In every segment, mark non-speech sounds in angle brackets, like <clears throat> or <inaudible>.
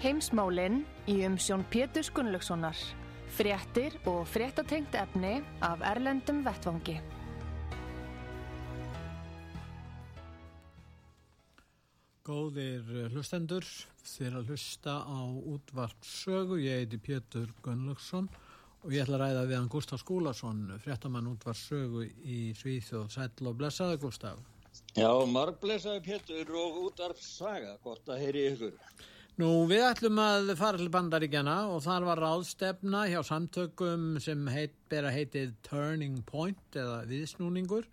Heimsmálinn í umsjón Pétur Gunnlaugssonar. Fréttir og fréttatengt efni af Erlendum Vettvangi. Góðir hlustendur, þér að hlusta á útvart sögu. Ég heiti Pétur Gunnlaugsson og ég ætla að ræða við hann Gustaf Skúlason, fréttamann útvart sögu í Svíþjóð. Sætl og blessaði Gustaf. Já, marg blessaði Pétur og útvart saga, gott að heyri ykkur. Nú, við ætlum að fara til bandaríkjana og þar var ráðstefna hjá samtökum sem heit, bera heitið Turning Point eða viðsnúningur.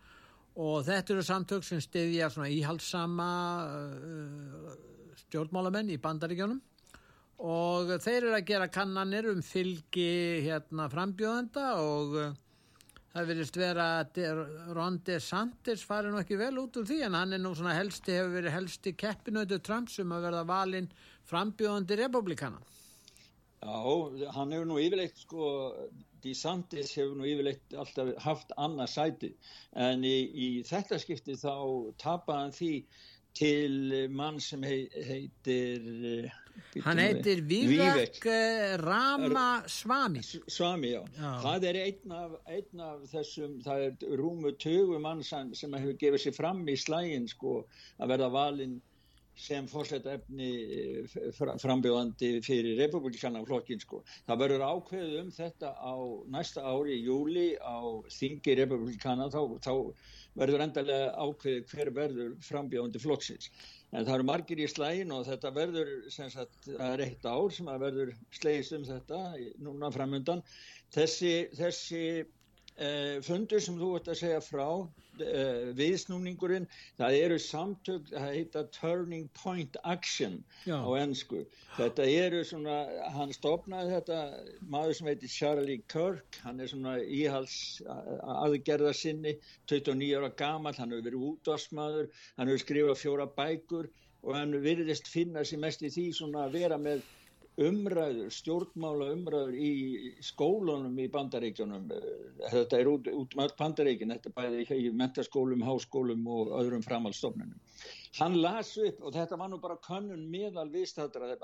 Og þetta eru samtök sem stiðja svona íhaldsama uh, stjórnmálamenn í bandaríkjónum og þeir eru að gera kannanir um fylgi hérna frambjóðenda og uh, það vilist vera Ron DeSantis fari nú ekki vel út úr því en hann er nú svona helsti, hefur verið helsti keppinautu Trump sem að verða valinn frambjóðandi republikana. Já, hann hefur nú yfirleitt sko, DeSantis hefur nú yfirleitt alltaf haft annað sæti en í, í þetta skipti þá tapaði hann því til mann sem hei, heitir Hann heitir Vivek Rama Swami Swami, já. já það er einn af, einn af þessum það er rúmu tögu mann sem hefur gefið sér fram í slægin sko, að verða valinn sem fórsetta efni frambjóðandi fyrir republikana flokkin sko. Það verður ákveðið um þetta á næsta ári í júli á þingi republikana þá, þá verður endalega ákveðið hver verður frambjóðandi flokksins. En það eru margir í slægin og þetta verður, sem sagt, það er eitt ár sem að verður slegist um þetta núna framundan. Þessi, þessi Uh, fundur sem þú ert að segja frá uh, viðsnúningurinn það eru samtök, það heita Turning Point Action Já. á ennsku þetta eru svona hann stopnaði þetta maður sem heitir Charlie Kirk hann er svona íhals aðgerða sinni 29 ára gamal, hann hefur verið útvarsmaður hann hefur skrifað fjóra bækur og hann virðist finna sér mest í því svona að vera með umræður, stjórnmála umræður í skólunum í bandaríkjunum. Þetta er út, út með bandaríkin þetta bæði í mentaskólum, háskólum og öðrum framhaldsstofnunum. Hann las upp og þetta var nú bara kannun meðal viðstættra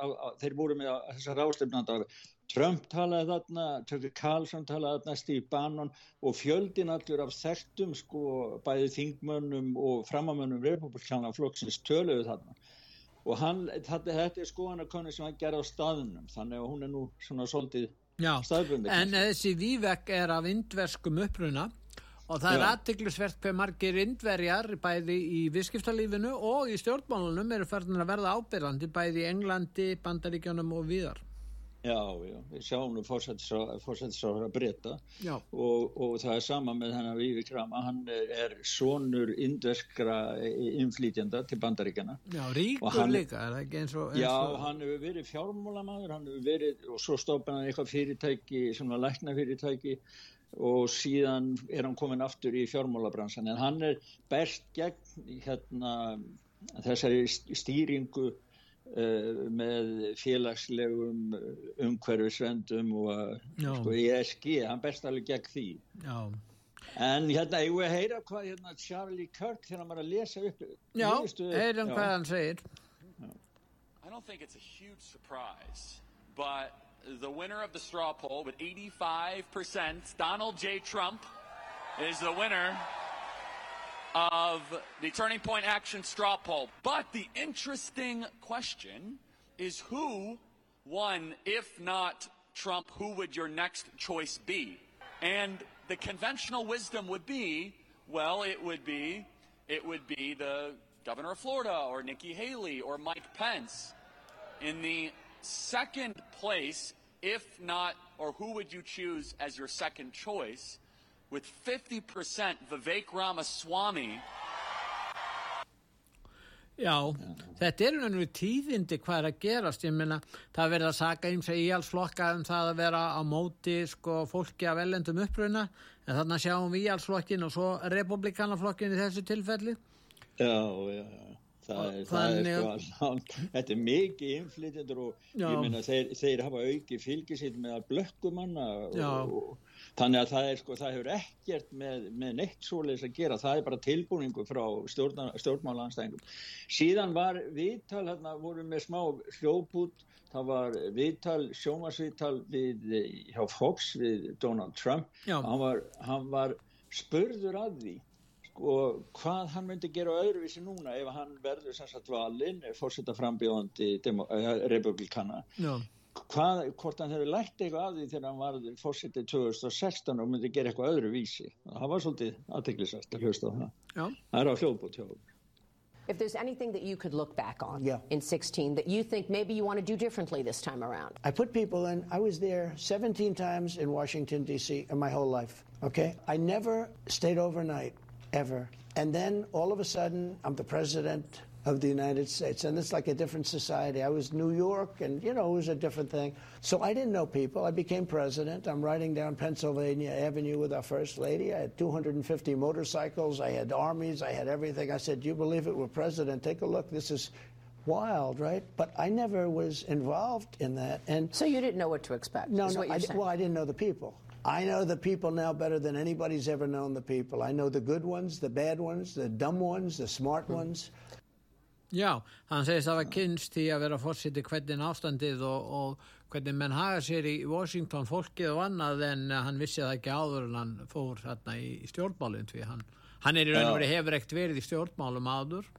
þeir voru með þessar áslefnandar Trump talaði þarna, Tucker Carlson talaði þarna, Steve Bannon og fjöldin allur af þertum sko bæði þingmönnum og framamönnum republikana flokksins töluðu þarna og hann, þetta, þetta er skoðanarkonni sem hann gerði á staðunum þannig að hún er nú svona svolítið staðbundi. En þessi vývekk er af indverskum uppruna og það er aðtiklusvert hver margir indverjar bæði í visskiptalífinu og í stjórnmálunum eru ferðin að verða ábyrðandi bæði í Englandi, Bandaríkjónum og viðar. Já, já, við sjáum nú fórsættisráður að breyta og, og það er sama með hennar Vívi Krama, hann er sonur indverskra inflýtjanda til bandaríkjana. Já, ríkur hann, líka, er það ekki eins og... Já, hann hefur verið fjármólamæður, hann hefur verið, og svo stofn hann eitthvað fyrirtæki, svona lækna fyrirtæki og síðan er hann komin aftur í fjármólabransan, en hann er best gegn hérna þessari stýringu með félagslegum umhverfisvendum og sko, ESG, hann best alveg gegn því. Já. en hérna ég vil heyra hvað hérna, Charlie Kirk þegar var að lesa upp Já, heyrum hvað hann segir. I don't think it's a huge surprise but the winner of the straw poll with 85% Donald J. Trump is the winner of the Turning Point Action straw poll. But the interesting question is who won, if not Trump, who would your next choice be? And the conventional wisdom would be, well, it would be, it would be the governor of Florida or Nikki Haley or Mike Pence. In the second place, if not, or who would you choose as your second choice, with 50% Vivek Ramaswamy. Já, þetta er einhvern veginn tíðindi hvað er að gerast, ég minna það verður að saka eins og íhalsflokka um það að vera á móti sko fólki af ellendum uppruna. En þannig að sjáum við íhalsflokkin og svo republikanaflokkin í þessu tilfelli. Já, já, já. Það er, það er sko alveg þetta er mikið inflytjendur og já. ég minna þeir, þeir hafa auki fylgisitt með að blökkumanna og, og þannig að það er sko, það hefur ekkert með, með neitt svoleiðis að gera, það er bara tilbúningu frá stjórnmálanstæðingum. Síðan var viðtal, hérna voru með smá hljóput, það var viðtal, sjómasviðtal við, hjá Fox við Donald Trump, hann var, hann var spurður að því sko hvað hann myndi gera öðruvísi núna ef hann verður sannsagt valinn, fórsetta frambjóðandi eh, republikana. Já hvað, hvort hann hefur lært eitthvað af því þegar hann var fórsittið 2016 og myndi gera eitthvað öðru vísi það var svolítið aðteglisast að hlusta á það Já. það er á hljóðbútt hjá If there's anything that you could look back on yeah. in 16 that you think maybe you want to do differently this time around. I put people in, I was there 17 times in Washington, D.C. in my whole life, okay? I never stayed overnight, ever. And then all of a sudden, I'm the president of the United States. And it's like a different society. I was New York, and, you know, it was a different thing. So I didn't know people. I became president. I'm riding down Pennsylvania Avenue with our first lady. I had 250 motorcycles. I had armies. I had everything. I said, Do you believe it? We're president. Take a look. This is wild, right? But I never was involved in that. And so you didn't know what to expect. No, no. I, well, I didn't know the people. I know the people now better than anybody's ever known the people. I know the good ones, the bad ones, the dumb ones, the smart mm. ones. Já, hann segist að það var kynst í að vera fórsiti hvernig ástandið og, og hvernig menn haga sér í Washington fólkið og annað en hann vissi það ekki áður en hann fór þarna í, í stjórnmálinn því hann, hann er í raun og verið hefur ekkert verið í stjórnmálum áður.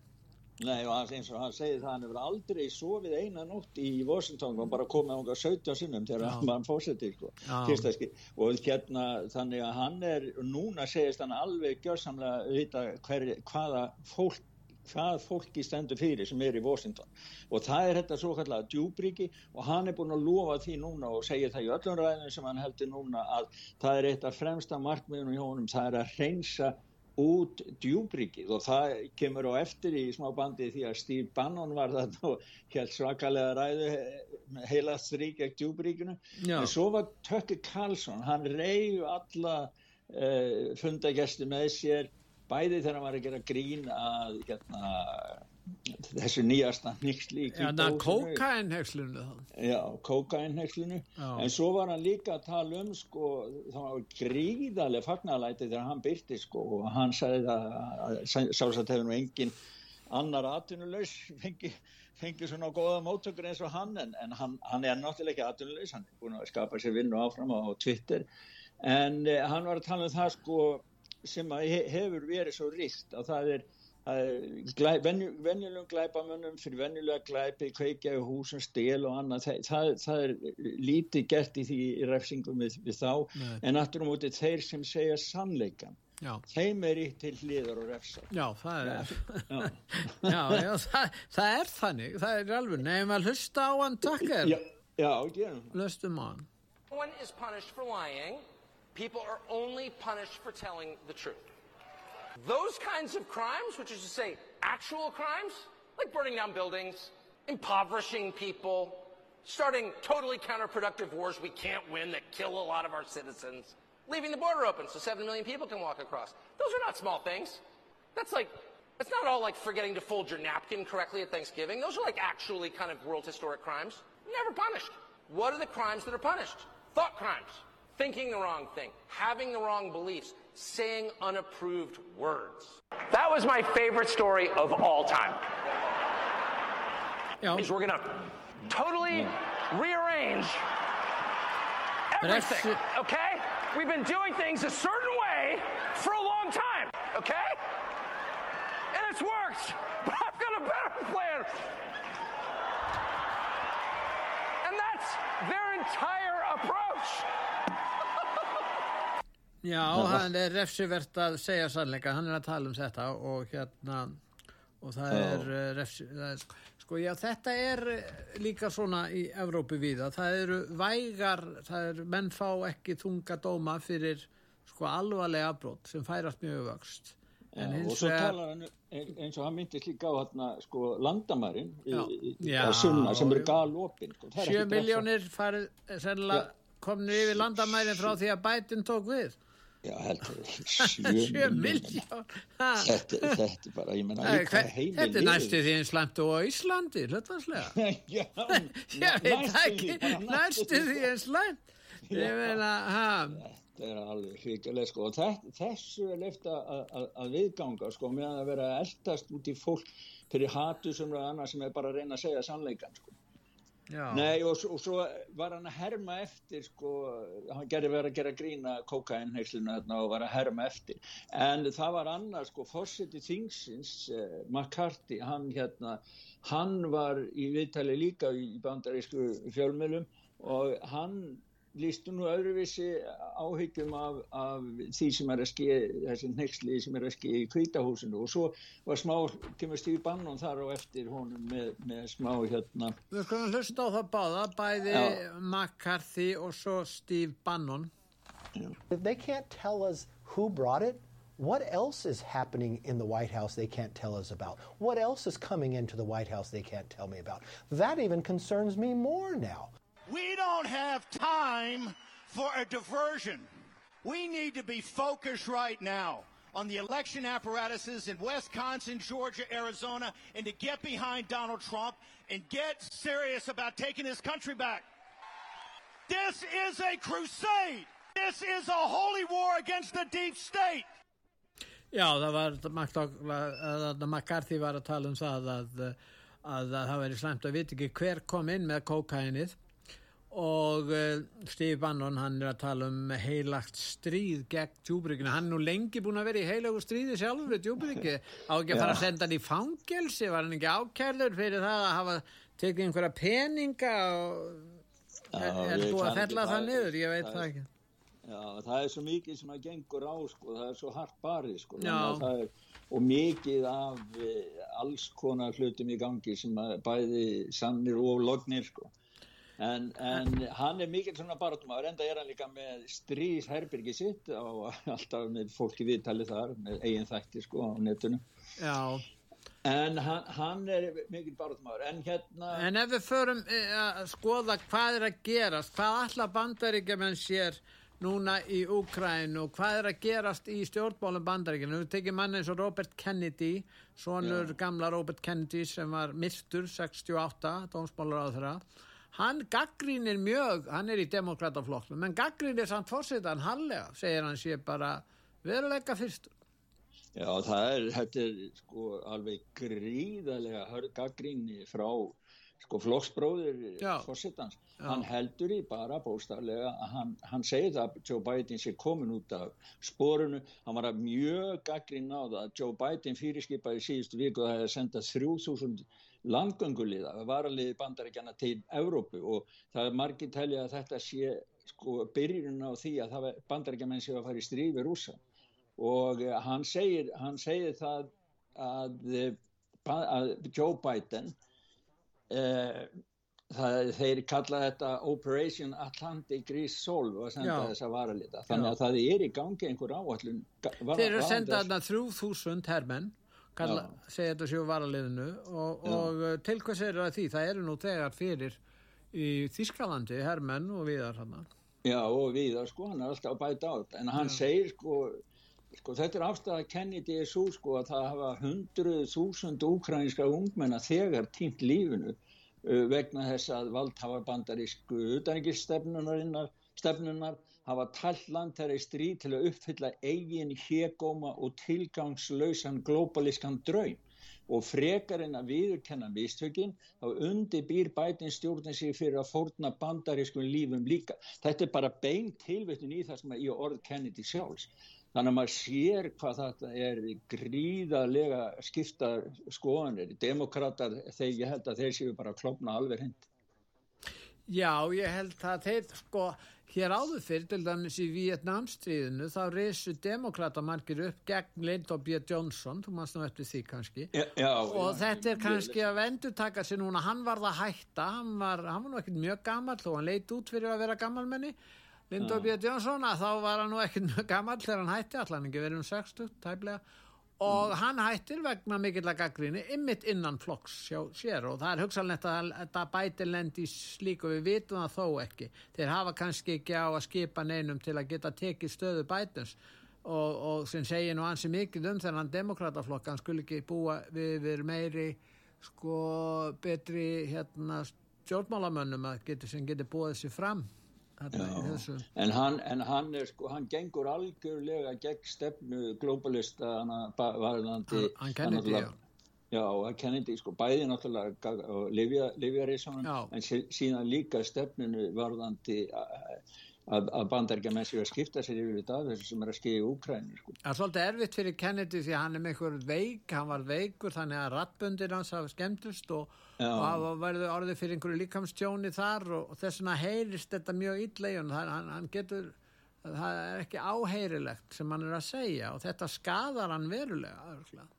Nei og hans, eins og hann segið það hann hefur aldrei sofið eina nótt í Washington og bara komið ánga 17 sinnum þegar hann fórseti sko, og hérna þannig að hann er núna segist hann alveg gjörsamlega vita hver, hvaða fólk hvað fólki stendur fyrir sem er í Washington. Og það er þetta svo kallega djúbríki og hann er búin að lofa því núna og segja það í öllum ræðinu sem hann heldur núna að það er eitt af fremsta markmiðunum hjá honum, það er að reynsa út djúbríkið og það kemur á eftir í smá bandi því að Steve Bannon var þetta og helt svakalega ræðu heila strík ekkert djúbríkinu en svo var Tökki Karlsson hann reyðu alla uh, fundagesti með sér bæði þegar hann var að gera grín að hérna, þessu nýjasta nýksli er kókainhegslunu Já, kókainhegslunu en svo var hann líka að tala um sko, það var gríðarlega fagnalæti þegar hann byrti sko, og hann sagði að sálsagt hefur nú engin annar atvinnulegs fengi, fengi svona góða móttökur eins og hann en, en hann, hann er náttúrulega ekki atvinnulegs hann er búin að skapa sér vinnu áfram á Twitter. En eh, hann var að tala um það sko sem hefur verið svo ríkt að það er venjulegum glæpamönnum fyrir venjulega glæpi, kveikja í húsum, stél og annað, það, það, það er lítið gert í því í refsingum við, við þá, Nei. en aftur á um móti þeir sem segja sannleikan Já. þeim er í til hliður og refsa Já, það er <laughs> já. já, já, það, það er þannig það er alveg, nefnum að hlusta á hann takkar Já, já, gerum Hlustum á hann. One is punished for lying people are only punished for telling the truth. Those kinds of crimes, which is to say actual crimes, like burning down buildings, impoverishing people, starting totally counterproductive wars we can't win that kill a lot of our citizens, leaving the border open so 7 million people can walk across. Those are not small things. That's like, it's not all like forgetting to fold your napkin correctly at Thanksgiving. Those are like actually kind of world historic crimes. Never punished. What are the crimes that are punished? Thought crimes thinking the wrong thing, having the wrong beliefs, saying unapproved words. That was my favorite story of all time. You know, is we're going to totally yeah. rearrange everything, okay? We've been doing things a certain way for a long time, okay? And it's worked, <laughs> but I've got a better plan. And that's their entire. Já, hann er refsivert að segja sannleika, hann er að tala um þetta og hérna og það er, uh, refsi, það er sko já þetta er líka svona í Evrópu viða, það eru vægar, það er menn fá ekki þunga dóma fyrir sko alvarlega afbrót sem færast mjög vöxt og svo talar hann eins og hann myndist líka á hérna sko landamærin sunna sem eru galopin sko. 7 miljónir farið sennilega komnir yfir landamærin frá því að bætin tók við. Já, heldur <laughs> 7 miljón þetta, þetta er bara, ég menna Þetta er næstu því eins langt og Íslandi hlutvarslega <laughs> Já, <laughs> veit ekki næstu því eins langt ég meina, ha þetta er alveg hrigileg sko. Og þessu er leift að viðganga sko meðan að vera eldast út í fólk fyrir hatu sem er annað sem er bara að reyna að segja sannleikan sko. Já. Nei og, og svo var hann að herma eftir sko, hann gerði verið að gera grína kokainheisluna og var að herma eftir. En það var annars sko, fórseti þingsins eh, McCarthy, hann hérna hann var í viðtali líka í bandarísku fjölmjölum og hann lístu nú öðruvísi áhyggjum af, af því sem er að ski þessi nexli sem er að ski í kvítahúsinu og svo var smá kemur Steve Bannon þar og eftir honum með, með smá hérna Við skulum hlusta á það báða bæði Já. McCarthy og svo Steve Bannon If they can't tell us who brought it What else is happening in the White House they can't tell us about? What else is coming into the White House they can't tell me about? That even concerns me more now. We don't have time for a diversion. We need to be focused right now on the election apparatuses in Wisconsin, Georgia, Arizona, and to get behind Donald Trump and get serious about taking this country back. This is a crusade. This is a holy war against the deep state. Já, það var McCarthy var að tala um það að, að, að það væri slemt að viti ekki hver kom inn með kókainið og uh, Steve Bannon hann er að tala um heilagt stríð gegn djúbrygginu, hann er nú lengi búin að vera í heilagu stríði sjálfur við djúbryggi á ekki að fara að senda hann í fangelsi? Var hann ekki ákærður fyrir það að hafa tekið einhverja peninga og Já, er, búið að fella það niður, ég veit það, það ekki. Já, það er svo mikið sem að gengur á sko, það er svo hart barið sko. Er, og mikið af eh, alls konar hlutum í gangi sem bæði sannir og lognir sko En, en hann er mikill svona barátumæður, enda er hann líka með strís herbyrgi sitt og alltaf með fólki viðtalið þar, með eigin þætti sko á netunum. Já. En hann, hann er mikill barátumæður, en hérna... En ef við förum eh, að skoða hvað er að gerast, hvað alla bandaríkjaman sér núna í Úkrænu og hvað er að gerast í stjórnbólum bandaríkjana, við tekjum mann eins og Robert Kennedy, svonur gamla Robert Kennedy sem var myrtur 68, dómsbólur á þeirra, hann gaggrínir mjög, hann er í demokrataflokknum, menn gaggrínir samt fórsetan hallega, segir hann sé bara veruleika fyrst. Já, það er, þetta er sko alveg gríðarlega gaggríni frá sko flokksbróður fórsetans. Hann heldur í bara bóstaflega hann, hann segir það að Joe Biden sé komin út af spórunu, hann var að mjög gaggrín á það að Joe Biden fyrirskipaði síðustu viku að það hefði sendað 3000 landgönguliða, varaliði bandaríkjana til Evrópu og það er margir telja að þetta sé sko byrjun á því að bandaríkjaman sé að fara í stríð við rúsa og eh, hann segir, hann segir það að, eh, að Joe Biden eh, það, þeir kalla þetta Operation Atlantic Resolve að senda Já. þessa varaliða þannig að Já. það er í gangi einhver áallun Þeir eru sendað þarna 3000 hermenn kalla, segja þetta séu varaliðinu og, og uh, til hvað segir það því? Það eru nú þegar fyrir í Þískalandi, hermenn og viðar hann. Já og viðar sko, hann er alltaf að bæta át en hann Já. segir sko, sko þetta er afstæða Kennedy svo sko að það hafa hundruð þúsund úkrænska ungmenna þegar tínt lífinu uh, vegna þess að valdhafa bandarísku utanrikistefnunar stefnunar hafa tallt land þeirra í stríð til að uppfylla eigin hegóma og tilgangslausan globalískan draum og frekar en að viðurkenna mistökin þá undirbýr bætin stjórnin sig fyrir að fórna bandarískun lífum líka. Þetta er bara bein tilvittun í það sem er í orð Kennedy sjálfs. Þannig að maður sér hvað þetta er gríðarlega skipta skoðanir. Demokrater, þegar ég held að þeir séu bara að klopna alveg hindi. Já, ég held að þeir sko Hér áður fyrir, til dæmis í Vietnamstríðinu, þá reysu demokratamarkir upp gegn Lyndon B. Johnson, þú maður snart eftir því kannski, já, já, og já, þetta er kannski að vendur taka sér núna, hann var það hætta, hann var, hann var nú ekkert mjög gammal, þó hann leiti út fyrir að vera gammalmenni, Lyndon B. Johnson að þá var hann nú ekkert mjög gammal þegar hann hætti. Allan ekki verið um 60 tæplega og mm. hann hættir vegna mikill að gaggríni ymmit innan flokks sjá sér. Og það er hugsalnett að þetta bæti lendi slík og við vitum það þó ekki. Þeir hafa kannski ekki á að skipa neinum til að geta tekið stöðu bætins og, og sem segir nú ansi mikið um þennan demokrataflokk hann skul ekki búa við, við meiri sko betri hérna stjórnmálamönnum að geti, sem getur búið sér fram en hann, en hann er sko hann gengur algjörlega gegn stefnu globalista varðandi hann Kennedy já. Já, Kennedy, sko, bæði náttúrulega Livia Rísson, en síðan líka stefnunu varðandi að, að bandaríkja með sig að skipta sér yfir þetta þessu sem er að skilja í Úkræni sko. Það er svolítið erfitt fyrir Kennedy því hann er með einhver veik, hann var veikur þannig að rattböndir hans hafa skemmtust og, og hafa verið orðið fyrir einhverju líkamstjóni þar og, og þess vegna heyrist þetta mjög í hann, hann, getur það er ekki áheyrilegt sem hann er að segja og þetta skadar hann verulega örgulega.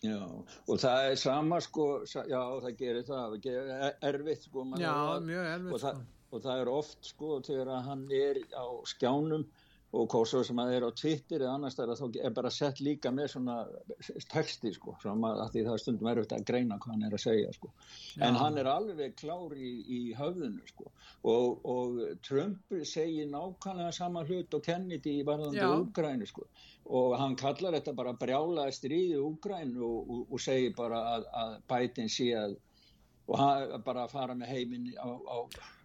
Já, og það er sama sko, já það gerir það, það erfitt sko. Já, mjög erfitt sko og það er oft sko þegar hann er á skjánum og svo sem að er á Twitter eða annars það er, er bara sett líka með svona texti sko að því það er stundum erfitt að greina hvað hann er að segja sko. Já. en hann er alveg klár í, í höfðinu sko. Og, og Trump segir nákvæmlega sama hlut og Kennedy í varðandi Úgræni sko. Og hann kallar þetta bara brjálaði stríði Úgræni og, og, og segir bara að, að bætin sé að og bara fara með heiminn á, á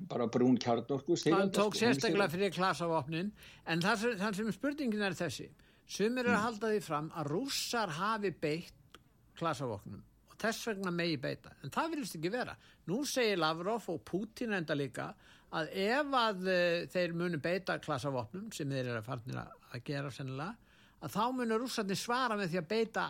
bara brún kjarnorku hann tók sko, sérstaklega fyrir klasavopnin en það það sem spurningin er þessi. Sem er að mm. halda því fram að rússar hafi beitt klasavopnum og þess vegna megi beita. En það vilist ekki vera. Nú segir Lavrov og Putin enda líka að ef að uh, þeir munu beita klasavopnum sem þeir eru að farnir að gera sennilega að þá munur rússarnir svara með því að beita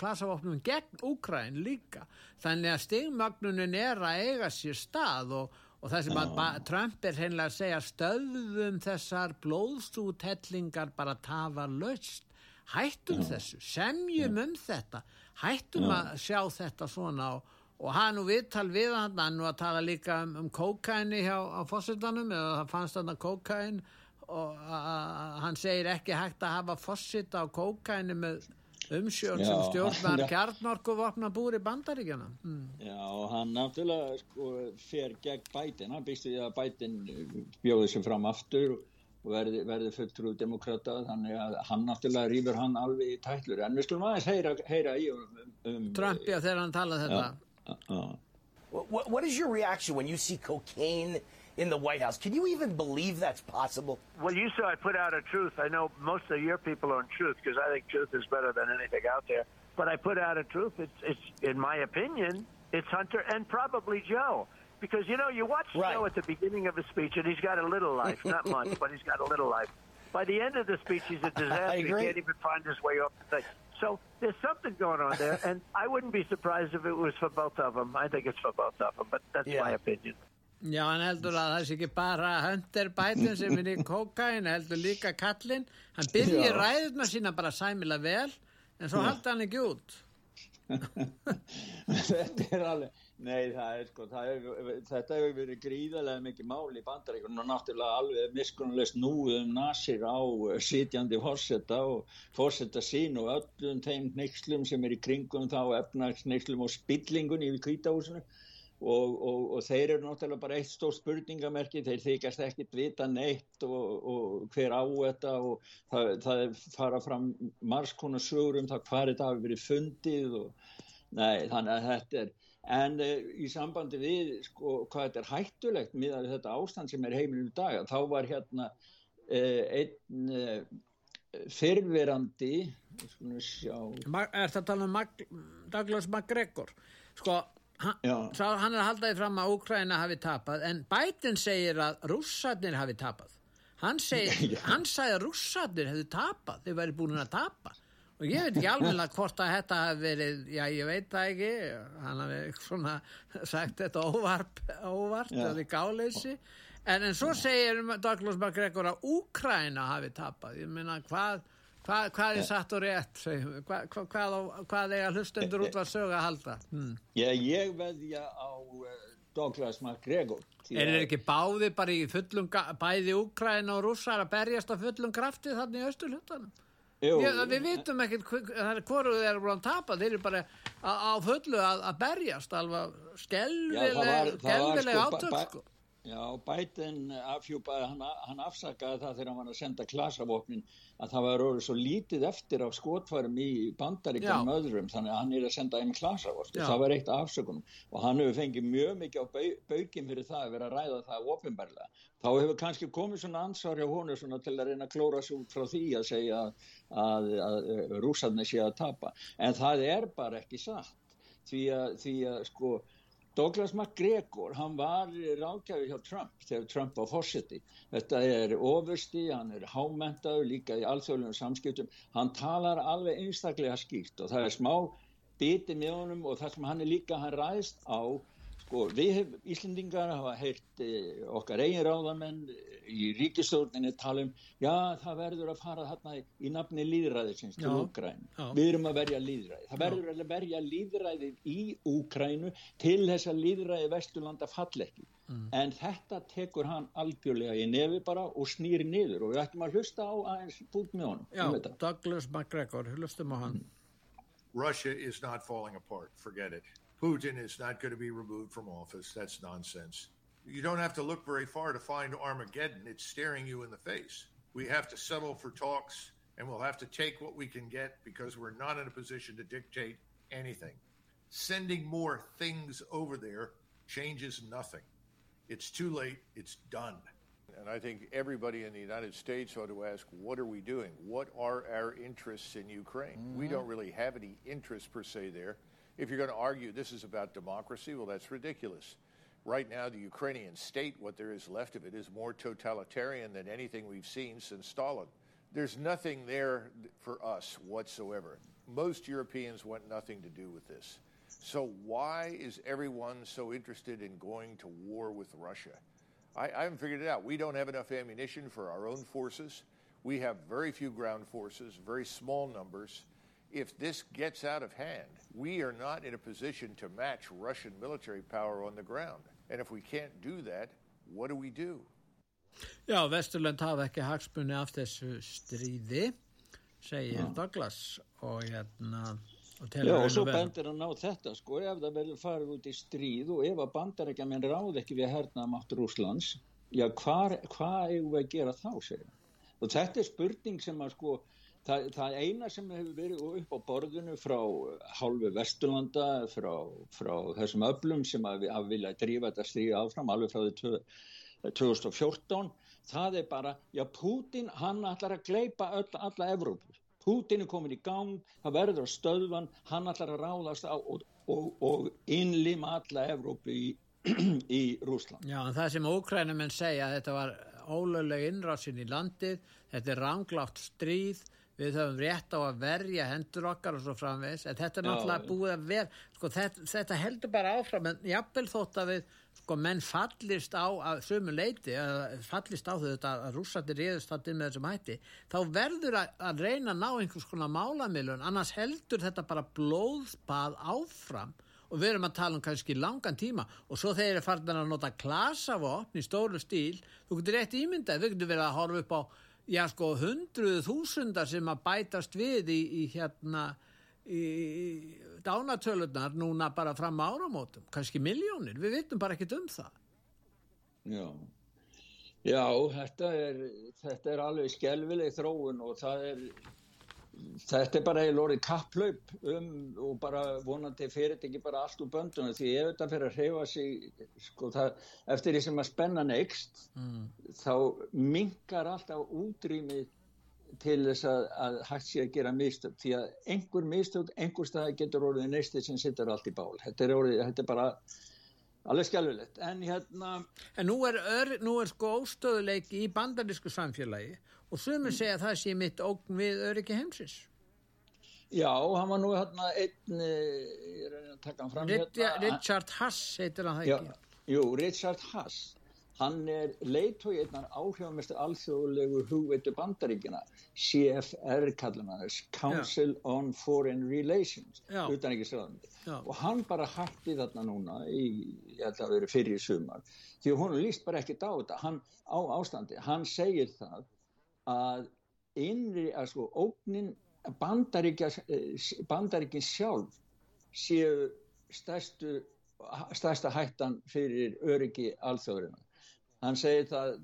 klasavopnum gegn Úkræn líka þannig að stigmagnunin er að eiga sér stað og, og það sem að Trump er hreinlega að segja stöðum þessar blóðstúthellingar bara tafa löst hættum Já. þessu, semjum Já. um þetta hættum Já. að sjá þetta svona og, og hann og viðtal við hann hann og að tala líka um, um kókaini hjá fósittanum eða það fannst hann að kókain og hann segir ekki hægt að hafa fósitt á kókaini með umsjón sem stjórnar kjarnorku vopna búri bandaríkjana mm. Já, og hann náttúrulega sko, fer gegn bætin, hann býst því að bætin bjóði sem fram aftur og verði, verði fulltrúð demokrata þannig að hann náttúrulega rýfur hann alveg í tællur, en við skulum aðeins heyra, heyra í um, um Trump, já, þegar hann talaði þetta. Ja, uh, uh. What is your reaction when you see cocaine in the White House. Can you even believe that's possible? Well, you saw I put out a truth. I know most of your people are on truth because I think truth is better than anything out there. But I put out a truth. It's, it's in my opinion, it's Hunter and probably Joe. Because, you know, you watch right. Joe at the beginning of his speech, and he's got a little life. <laughs> Not much, but he's got a little life. By the end of the speech, he's a <laughs> disaster. He can't even find his way off the thing. So there's something going on there, <laughs> and I wouldn't be surprised if it was for both of them. I think it's for both of them, but that's yeah. my opinion. Já, hann heldur að það sé ekki bara Hunter Biden sem er í kokain, heldur líka Kallin. Hann byrjir ræðuna sína bara sæmila vel, en svo haldi hann ekki út. <laughs> þetta er alveg, nei það er sko, það er, þetta hefur verið gríðarlega mikið mál í bandaríkunum og náttúrulega alveg miskunnulegt nú um nasir á sitjandi fórsetta og fórsetta sín og öllum þeim neyslum sem er í kringum þá efnagsneyslum og spillingun í kvítahúsinu Og, og, og þeir eru náttúrulega bara eitt stór spurningamerki, þeir þykast ekkit vita neitt og, og hver á þetta og það, það fara fram margskonar sögur um það hvað þetta hafi verið fundið og nei, þannig að þetta er, en e, í sambandi við sko hvað þetta er hættulegt með þetta ástand sem er heimilinu í dag, þá var hérna e, einn e, fyrrverandi, sjá... Er þetta að tala um Mag Douglas McGregor? Sko hann, sá, hann er að halda því fram að Úkræna hafi tapað en Biden segir að rússarnir hafi tapað. Hann, segir, <laughs> hann sagði að rússarnir hefði tapað þeir væri búin að tapa. Og ég veit ekki alveg <laughs> hvort að þetta hafi verið já ég veit það ekki hann hafi svona sagt þetta óvart, óvart eða gáleysi. En, en svo segir Douglas McGregor að Úkræna hafi tapað. Ég minna hvað Hva, hvað er satt og rétt? Hva, hva, hvað, hvað er að hlustendur út var sög að halda? Hmm. Já, ég veðja á Douglas MacGregor. Er það ekki báði bara í fullum, bæði Úkræna og rússar að berjast á fullum krafti þannig í austurhuttanum? Við vitum ekkert hvoru þeir eru búin að tapa, þeir eru bara á, fullu að, að berjast, alveg skelvileg átökk sko. Já, Biden afhjúpaði, hann, hann afsakaði það þegar hann var að senda klasavopnin að það var orðið svo lítið eftir af skotfærum í bandaríkjum öðrum þannig að hann er að senda einn klasavopn það var eitt afsökunum. Og hann hefur fengið mjög mikið á baugin fyrir það að vera að ræða það ofinbarlega. Þá hefur kannski komið svona ansvar hjá honu svona til að reyna að klóra svo frá því að segja að, að, að rúsarni sé að tapa. En það er bara ekki satt. Því að, því að sko Douglas MacGregor, hann var ráðgjafi hjá Trump þegar Trump var fórseti. Þetta er ofursti, hann er hámentaður líka í alþjóðlegum samskiptum. Hann talar alveg einstaklega skýrt og það er smá biti með honum og það sem hann er líka, hann ræðist á Sko, við hef, Íslendingar hafa heyrt eh, okkar eigin ráðamenn í ríkistórninni tala um já, það verður að fara þarna í nafni líðræðisins til Úgræn. Við erum að verja líðræði. Það verður já. að verja líðræði í Úgrænu til þess að líðræði Vesturlanda fall ekki. Mm. En þetta tekur hann algjörlega í nefi bara og snýri niður og við ættum að hlusta á aðeins búið með honum. Já, um Douglas MacGregor, hlustum á hann. Russia is not falling apart, forget it. Putin is not going to be removed from office. That's nonsense. You don't have to look very far to find Armageddon. It's staring you in the face. We have to settle for talks, and we'll have to take what we can get because we're not in a position to dictate anything. Sending more things over there changes nothing. It's too late. It's done. And I think everybody in the United States ought to ask, what are we doing? What are our interests in Ukraine? Mm-hmm. We don't really have any interests per se there. If you're going to argue this is about democracy, well, that's ridiculous. Right now, the Ukrainian state, what there is left of it, is more totalitarian than anything we've seen since Stalin. There's nothing there for us whatsoever. Most Europeans want nothing to do with this. So, why is everyone so interested in going to war with Russia? I, I haven't figured it out. We don't have enough ammunition for our own forces. We have very few ground forces, very small numbers if this gets out of hand, we are not in a position to match Russian military power on the ground. And if we can't do that, what do we do? Já, Vesturlund hafa ekki hagsmunni af þessu stríði, segir Já. Douglas og hérna... Og Já, og svo bendir hann á þetta, sko, ef það verður farið út í stríð og ef að bandar ekki að menn ráð ekki við hernaðamátt Rúslands, já, hvað eigum við að gera þá, segir hann. Og þetta er spurning sem að, sko, Það, það eina sem hefur verið upp á borðinu frá hálfu Vesturlanda, frá, frá þessum öflum sem að, að vilja drífa þetta stríði áfram alveg frá því 2014, það er bara, já Pútin hann ætlar að gleipa öll, alla Evrópu. Pútin er komin í gang, það verður á stöðvan, hann ætlar að ráðast á og, og, og innlima alla Evrópu í, <clears throat> í Rúsland. Já, en það sem ókrænumenn segja, þetta var ólögleg innrásin í landið, þetta er ránglátt stríð, við höfum rétt á að verja hendur okkar og svo framvegs en þetta er náttúrulega búið að vera sko, þetta, þetta heldur bara áfram en jábel þótt að við sko, menn fallist á að sömu leiti fallist á þetta að rússatir reyðust þetta með þessum hætti þá verður að, að reyna að ná einhvers konar málamilun annars heldur þetta bara blóðbað áfram. Og við erum að tala um kannski langan tíma. Og svo þeir eru farin að nota klasavopn í stóru stíl þú getur rétt ímyndað, við getum verið að horfa upp á já sko hundruð þúsundar sem að bætast við í, í hérna í dánatölunar núna bara fram áramótum, kannski miljónir við vitum bara ekkit um það. Já. Já, þetta er, þetta er alveg skelvileg þróun og það er þetta er bara eða lórið kapplaup um og bara vonandi fyrir þetta ekki bara allt úr böndunum því ef þetta fyrir að hreyfa sig sko það, eftir því sem að spenna neikst mm. þá mingar alltaf útrýmið til þess að, að hægt sé að gera mistök því að einhver mistök, einhver stað getur orðið neistið sem sittur allt í bál þetta er, orðið, þetta er bara alveg skjálfilegt en hérna en nú er, ör, nú er sko óstöðuleiki í bandarísku samfélagi og sumur segja að það sé mitt ógn við öryggi heimsins. Já, hann var nú hérna einn eh, ég er að taka hann fram Richard, hérna. Richard Haas heitir hann það ekki? Jú, Richard Haas hann er leitói einnar áhrifamestur alþjóðlegu hugveitu bandaríkina CFR kallar hann þess Council Já. on Foreign Relations utan ekki sraðandi og hann bara hætti þarna núna í, ég held að veri fyrir sumar. Því hún líst bara ekkert á þetta. Hann, á ástandi, hann segir það að innri, að sko ógnin bandaríkin sjálf séu stærstu stærsta hættan fyrir öryggi alþjóðurina hann segir það,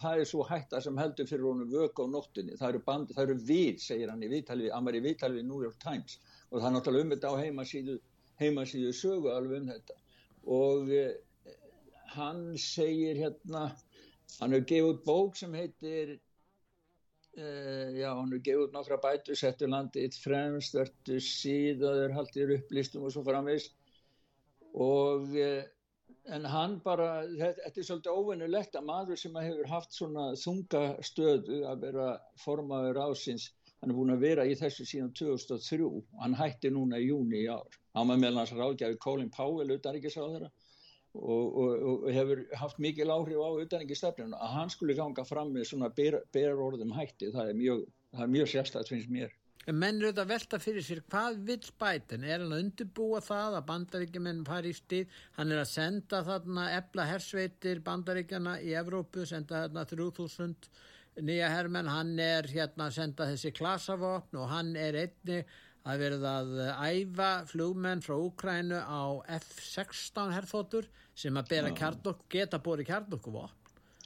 það er svo hætta sem heldur fyrir honum vöku á nóttunni, það eru, band, það eru við, segir hann í í viðtalvi í New York Times. Og það er náttúrulega um þetta á heimasíðu, heimasíðu sögu alveg um þetta. Og eh, hann segir hérna, hann hefur gefið bók sem heitir, eh, já hann hefur gefið út nokkra bætu, settur landið fremst, verður síðaður, haldir upplistum og svo framvegs og eh, en hann bara, þetta, þetta er svolítið óvinnulegt að maður sem hefur haft svona þunga stöðu að vera formaður ásins, hann er búin að vera í þessu síðan 2003 og hann hætti núna í júni í ár. Hann var meðal hans ráðgjafi Colin Powell utanrikiðsáðara og, og, og hefur haft mikil áhrif á utanrikiðstafninu að hann skulle ganga fram með svona ber, berorðum hætti, það er mjög, mjög sérstætt finnst mér. En menn eru þetta velta fyrir sér, hvað vil bæten? Er hann að undirbúa það að bandaríkjumenn fari í stíð? Hann er að senda þarna ebla hersveitir bandaríkjana í Evrópu, senda þarna 3000 nýja herrmenn. Hann er hérna að senda þessi klasavopn og hann er einni að verða að æfa flugmenn frá Úkrænu á F-16 herrþóttur sem að bera kjarnokk, geta bóri kjarnokkuvopn.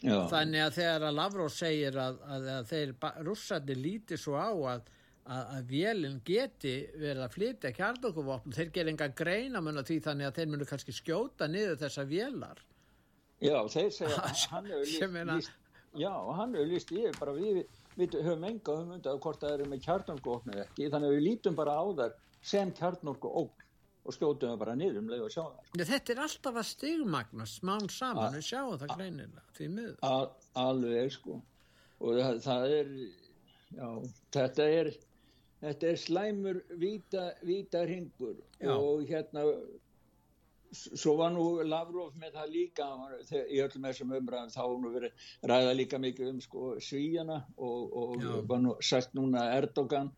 Þannig að þegar að Lavrov segir að, að, að þeir russarnir líti svo á að að, að vélinn geti verið að flytja kjarnokuvopn þeir ger enga greina mun að því þannig að þeir munu kannski skjóta niður þessa vélar. Já, þeir segja <laughs> hann hefur líst, já, hann hefur líst ég bara við, við höfum enga hugmynda hvort það eru með kjarnokuvopn eða ekki þannig að við lítum bara á þar sem kjarnokuvopn og skjótuðum bara niður um leið og sjá það. Þetta er alltaf að stigmagna smán saman, við sjáum það greinilega því miður. Alveg sko. Og það, það er já, þetta er þetta er slæmur víta, víta hringur og hérna svo var nú Lavrov með það líka í öllum þessum umræðum þá nú verið ræða líka mikið um sko, svíjana og, og var nú sagt núna Erdogan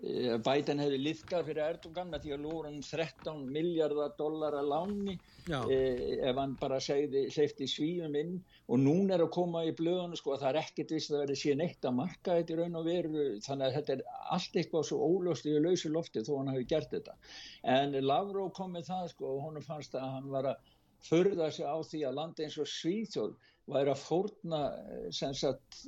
Eh, Biden hefði liðkað fyrir Erdogan með því að lúra hann 13 miljardar dollar að láni eh, ef hann bara segði hleyfti svíum inn og núna er að koma í blöðunum sko að það er ekkert vist að verði síðan eitt að marka þetta í raun og veru þannig að þetta er allt eitthvað svo ólöst í lausi lofti þó hann hafi gert þetta en Lavrov kom með það sko og hún fannst að hann var að förða sig á því að landa eins og Svíþjóð væri að fórna eh, sem sagt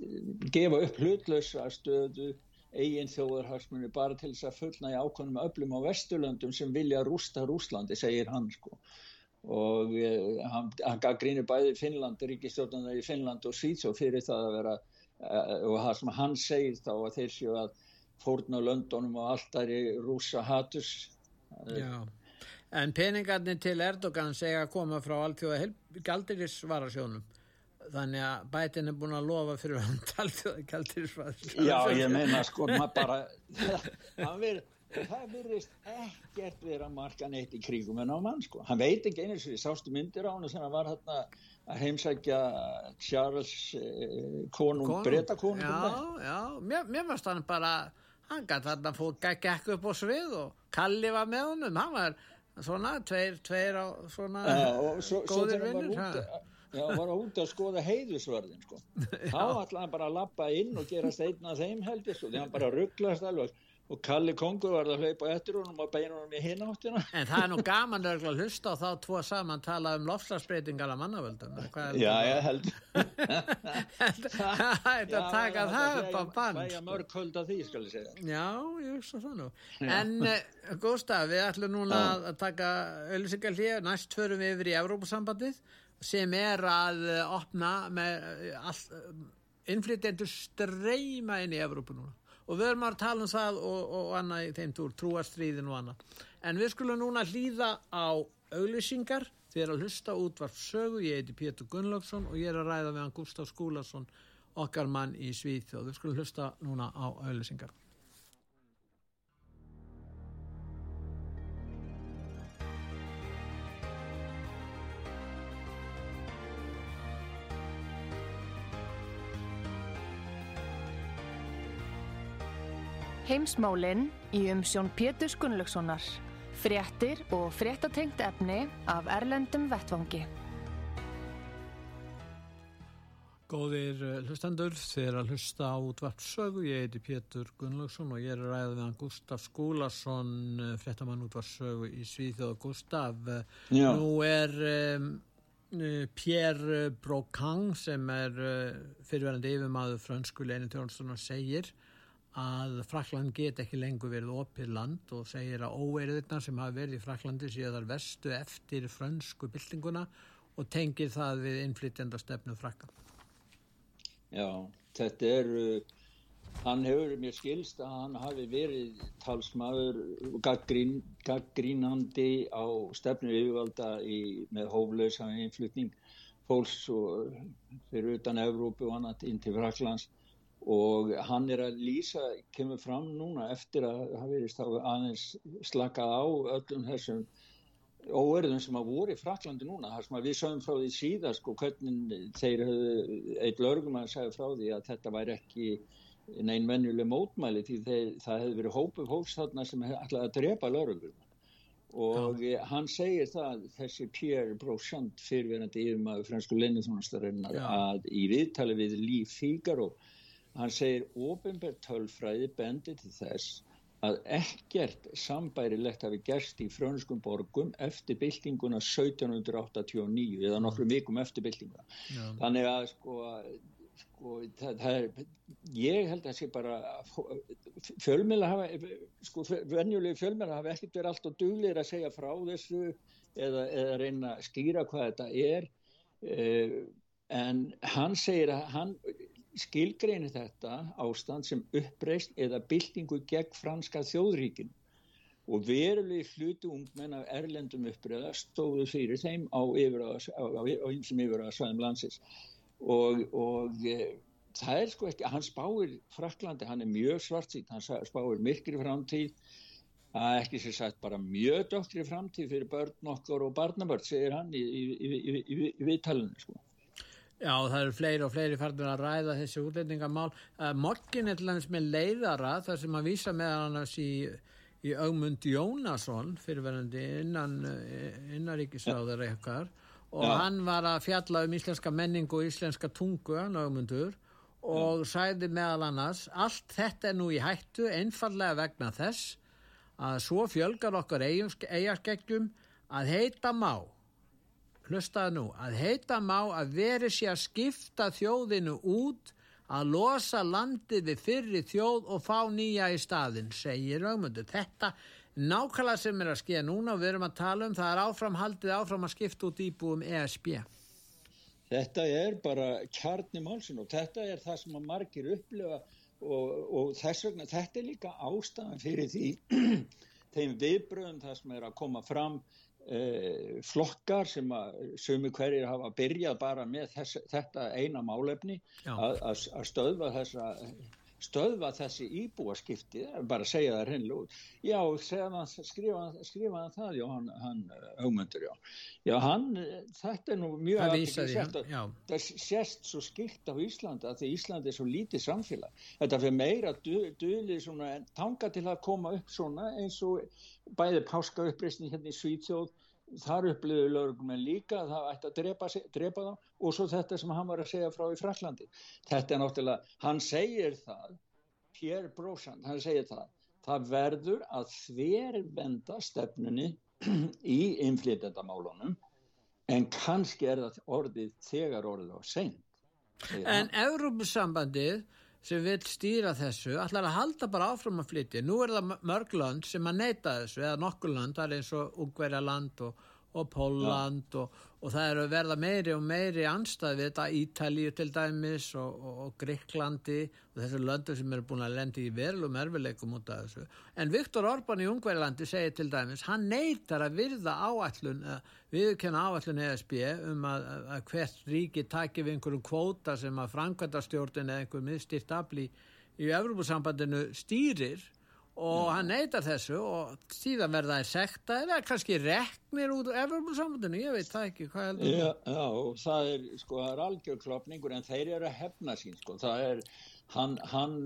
gefa upp hlutlösa stöðu eigin þjóðarhagsmunni bara til þess að fullna í ákvönum öflum á Vesturlöndum sem vilja rústa Rúslandi, segir hann sko. Og eh, hann, hann gaf grínu bæði Finnland, ríkistjórnarnar í Finnland og Svíðsjóð fyrir það að vera, eh, og það sem hann segir þá að þeir séu að fórna Löndunum og alltaf er rúsa hatus. Já, en peningarnir til Erdogan segja að koma frá alltjóða galdirisvarasjónum þannig að bætin er búin að lofa fyrir hann að kæltir Já, ég meina sko maður bara <laughs> það, það virðist ekkert vera markan eitt í kríkum en á mann sko hann veit ekki einu sem við sástu myndir á hann sem var hérna að heimsækja Charles eh, konung, konung. breyta konung Já, já, mér, mér varst hann bara hann gæti þarna fóð gekk upp á svið og Kalli var með honum hann var svona, tveir, tveir á svona já, svo, góðir vinnur Já, var að út að skoða heiðusvörðin sko. <laughs> Þá ætlaði hann bara að lappa inn og gera steina þeim heldur sko. Því hann bara rugglast alveg og Kalli Kongur var að hlaupa eftir honum og beina honum í hináttina. En það er nú gaman að hlusta og þá tvo saman tala um lofslagsbreytingar af mannavöldum. Já, ég held. <laughs> Það er að taka það upp á band. Það er mörg höld af því, skal ég segja. Já, ég svo það nú. En uh, Gustaf, við ætlum núna að taka öllusingar hlýja. Næst förum við yfir í Evrópusambandið sem er að eh, opna með eh, eh, innflytjendur streyma inn í Evrópu núna og við erum að tala um það og, og annað í þeim túr, trúastriðin og annað. En við skulum núna hlýða á auglýsingar, þið er að hlusta útvart sögu, ég heiti Pétur Gunnlaugsson og ég er að ræða við hann Gustaf Skúlason okkar mann í Svíþjóð, við skulum hlusta núna á auglýsingar Heimsmálinn í umsjón Pétur Gunnlaugssonar. Fréttir og fréttatengt efni af Erlendum Vettvangi. Góðir eh, hlustendur, þeir að hlusta á útvarpsögu. Ég heiti Pétur Gunnlaugsson og ég er við hann Gustaf Skúlason, eh, fréttamann útvarpsögu í Svíþjóð. Gustaf, eh, Já. nú er um, Pierre Brocang sem er fyrirverðandi yfirmaður frönsku leinin tjónstunar segir að Frakland get ekki lengur verið opið land og segir að óeirðirna sem hafa verið í Fraklandi séu þar vestu eftir frönsku byltinguna og tengir það við innflytjanda stefnu Frakka. Já, þetta er, hann hefur mér skilst að hann hafi verið talsmaður og gaggrín, gaggrínandi á stefnu yfirvalda í, með hóflösa innflytning fólks og fyrir utan Evrópu og annað inn til Fraklands og hann er að lýsa, kemur fram núna eftir að það verist aðeins slakað á öllum þessum óerðum sem að voru í Fraklandi núna, þar sem að við sögum frá því síðan sko hvernig þeir höfðu, eitt lörgum að segja frá því að þetta væri ekki neinn venjuleg mótmæli því þeir, það hefði verið hópu hófs þarna sem ætlaði að drepa lörgum og Já. hann segir það þessi Pierre Brochamp fyrirverandi yfirmaður fransku leinithónastarinnar að í viðtali við Líf Fígaró Hann segir ofinbært tölfræði bendi til þess að ekkert sambærilegt hafi gerst í frönskum borgum eftir byltinguna 1789 eða nokkrum vikum eftir byltinguna. Já. Þannig að sko, sko það, það er, ég held að það sé bara fjölmjöla hafa, sko venjulegi fjölmjöla hafa ekkert verið allt og duglir að segja frá þessu eða, eða reyna að skýra hvað þetta er. Uh, en hann segir að hann skilgreinir þetta ástand sem uppreist eða byltingu gegn franska þjóðríkin og verulegi hluti ungmenn af erlendum uppreða stóðu fyrir þeim á einsum yfirraðsvæðum landsins. Og, og e, það er sko ekki, hann spáir Fraklandi, hann er mjög svart sítt, hann spáir myrkri framtíð. Er ekki sér sagt bara mjög doktri framtíð fyrir börn okkar og barnabörn segir hann í, í, í, í viðtalinu sko Já, það eru fleiri og fleiri farnir að ræða þessi útlendingamál. Uh, Morgin er til dæmis með leiðara þar sem að vísa meðan annars í, í Augmund Jónasson fyrirverðandi innan, eh, innaríkisráður eitthvað og ja. hann var að fjalla um íslenska menningu og íslenska tungu, hann Augmundur og ja. sæði meðal annars allt þetta er nú í hættu einfallega vegna þess að svo fjölgar okkar eigaskeggjum að heita má hlustaðu nú, að heita má að veri sér að skipta þjóðinu út að losa landið við fyrri þjóð og fá nýja í staðin, segir augmundur. Þetta nákvæmlega sem er að skeja núna og við erum að tala um, það er áframhaldið áfram að skipta út íbúum ESB. Þetta er bara kjarni málsinn og þetta er það sem að margir upplifa og, og þess vegna, þetta er líka ástæðan fyrir því <clears throat> þeim viðbröðum það sem er að koma fram flokkar sem að sömu hverjir hafa byrjað bara með þess, þetta eina málefni að, að stöðva þessa stöðva þessi íbúaskipti bara segja það hreinlega út. Já, hann, skrifa, skrifa hann það já, hann, hann augmyndur já. Já, hann, þetta er nú mjög aðeins það sést svo skilt á Íslanda að því Íslandi er svo lítið samfélag. Þetta fyrir meira döli svona tanga til að koma upp svona eins og bæði páska uppreysni hérna í Svíþjóð þar upplöðu lögum en líka að það ætti að drepa, drepa þá og svo þetta sem hann var að segja frá í Fraklandi þetta er náttúrulega, hann segir það Pierre Brosand, hann segir það það verður að þvervenda stefnunni <clears throat> í innflytjandamálunum en kannski er það orðið þegar orðið á seint En Európusambandið sem vil stýra þessu ætlar að halda bara áfram að flytja. Nú er það mörg land sem að neyta þessu eða nokkur land, það er eins og Ungverjaland og, og Pólland og, og það eru að verða meiri og meiri anstað við þetta Ítalíu til dæmis og, og, og Greiklandi og þessu löndu sem eru búin að lendi í verðlum erfileikum út af þessu. En Viktor Orbán í Ungverjalandi segir til dæmis, hann neytar að virða áallun, viðkenna áallun ESB um að, að hvert ríki taki við einhverjum kvóta sem að framkvæmdastjórn eða einhver miðstýrt afli í Evropasambandinu stýrir og hann neytar þessu og síðan verða það sekta eða kannski reknir út af Evropasamöndinu, ég veit það ekki hvað heldur já, já, það er sko, það er algjörklopningur en þeir eru að hefna sín sko, það er hann, hann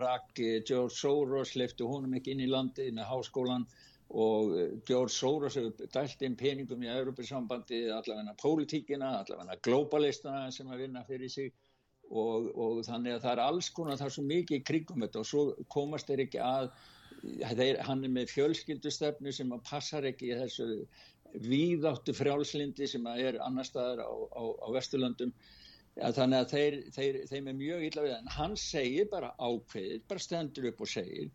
rak George Soros lefti honum ekki inn í landi með háskólan og George Soros hefur dælt inn peningum í Europasambandi allavegna pólitíkina, allavegna globalistana sem að vinna fyrir sig og, og þannig að það er alls konar það er svo mikið krigum þetta og svo komast þeir ekki að þeir, hann er með fjölskyldustefnu sem passar ekki í þessu víðáttu frjálslindi sem er annar staðar á, á, á Vesturlöndum. Ja, þannig að þeir, þeir, þeim er mjög illa við en hann segir bara ákveðið bara stendur upp og segir